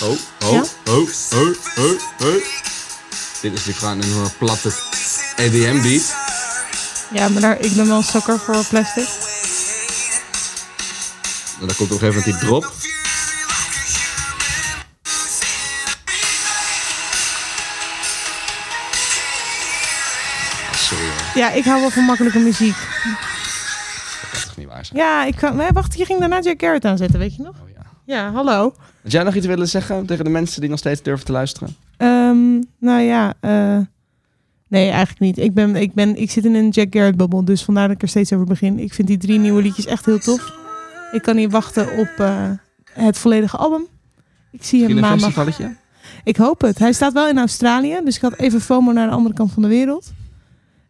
Oh, oh, Ja? oh, oh, oh, oh. Dit is natuurlijk gewoon een platte EDM beat. Ja, maar daar, ik ben wel een sukker voor plastic. En dan komt op een gegeven moment die drop. Ja, ik hou wel van makkelijke muziek. dat kan toch niet waar zijn. Ja, ik kan. Nee, wacht, je ging daarna Jack Garrett aanzetten, weet je nog? Oh ja. Ja, hallo. Had jij nog iets willen zeggen tegen de mensen die nog steeds durven te luisteren? Ehm, nou ja, eh, nee, eigenlijk niet. Ik, ben, ik, ben, ik zit in een Jack Garrett bubbel, dus vandaar dat ik er steeds over begin. Ik vind die drie nieuwe liedjes echt heel tof. Ik kan niet wachten op eh, het volledige album. Ik zie hem maandag. Ik hoop het. Hij staat wel in Australië, dus ik had even FOMO naar de andere kant van de wereld.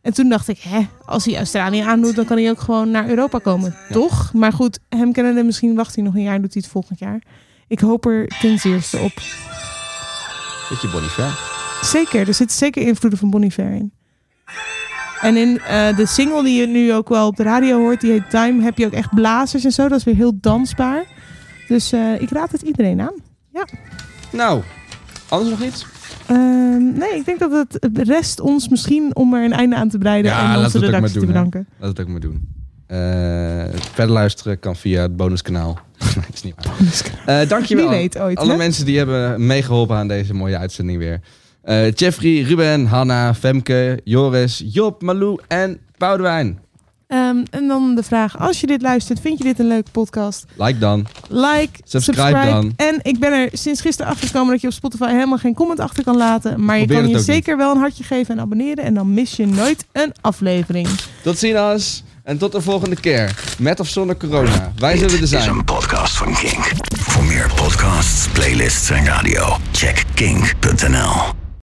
En toen dacht ik, hè, als hij Australië aandoet, dan kan hij ook gewoon naar Europa komen, toch? Maar goed, hem kennende, misschien wacht hij nog een jaar en doet hij het volgend jaar. Ik hoop er ten zeerste op. Beetje Bonnie. Zeker, er zitten zeker invloeden van Bon Iver in. En in eh, de single die je nu ook wel op de radio hoort, die heet Time, heb je ook echt blazers en zo. Dat is weer heel dansbaar. Dus eh, ik raad het iedereen aan. Ja. Nou, anders nog iets? Ehm, nee, ik denk dat het rest ons misschien om er een einde aan te breiden en onze redactie doen. te hè. bedanken. Laten we het ook maar doen. Eh, verder luisteren kan via het bonuskanaal. nee, is niet waar. Eh, dankjewel. Wie weet ooit, Alle hè? mensen die hebben meegeholpen aan deze mooie uitzending weer. Eh, Jeffrey, Ruben, Hanna, Femke, Joris, Job, Malou en Boudewijn. Ehm, en dan de vraag, als je dit luistert, vind je dit een leuke podcast? Like dan. Like, Subscribe subscribe. dan. En ik ben er sinds gisteren achter gekomen dat je op Spotify helemaal geen comment achter kan laten. Maar je kan je niet. zeker wel een hartje geven en abonneren. En dan mis je nooit een aflevering. Tot ziens en tot de volgende keer. Met of zonder corona. Wij zullen er zijn. is een podcast van Kink. Voor meer podcasts, playlists en radio, check kink.nl.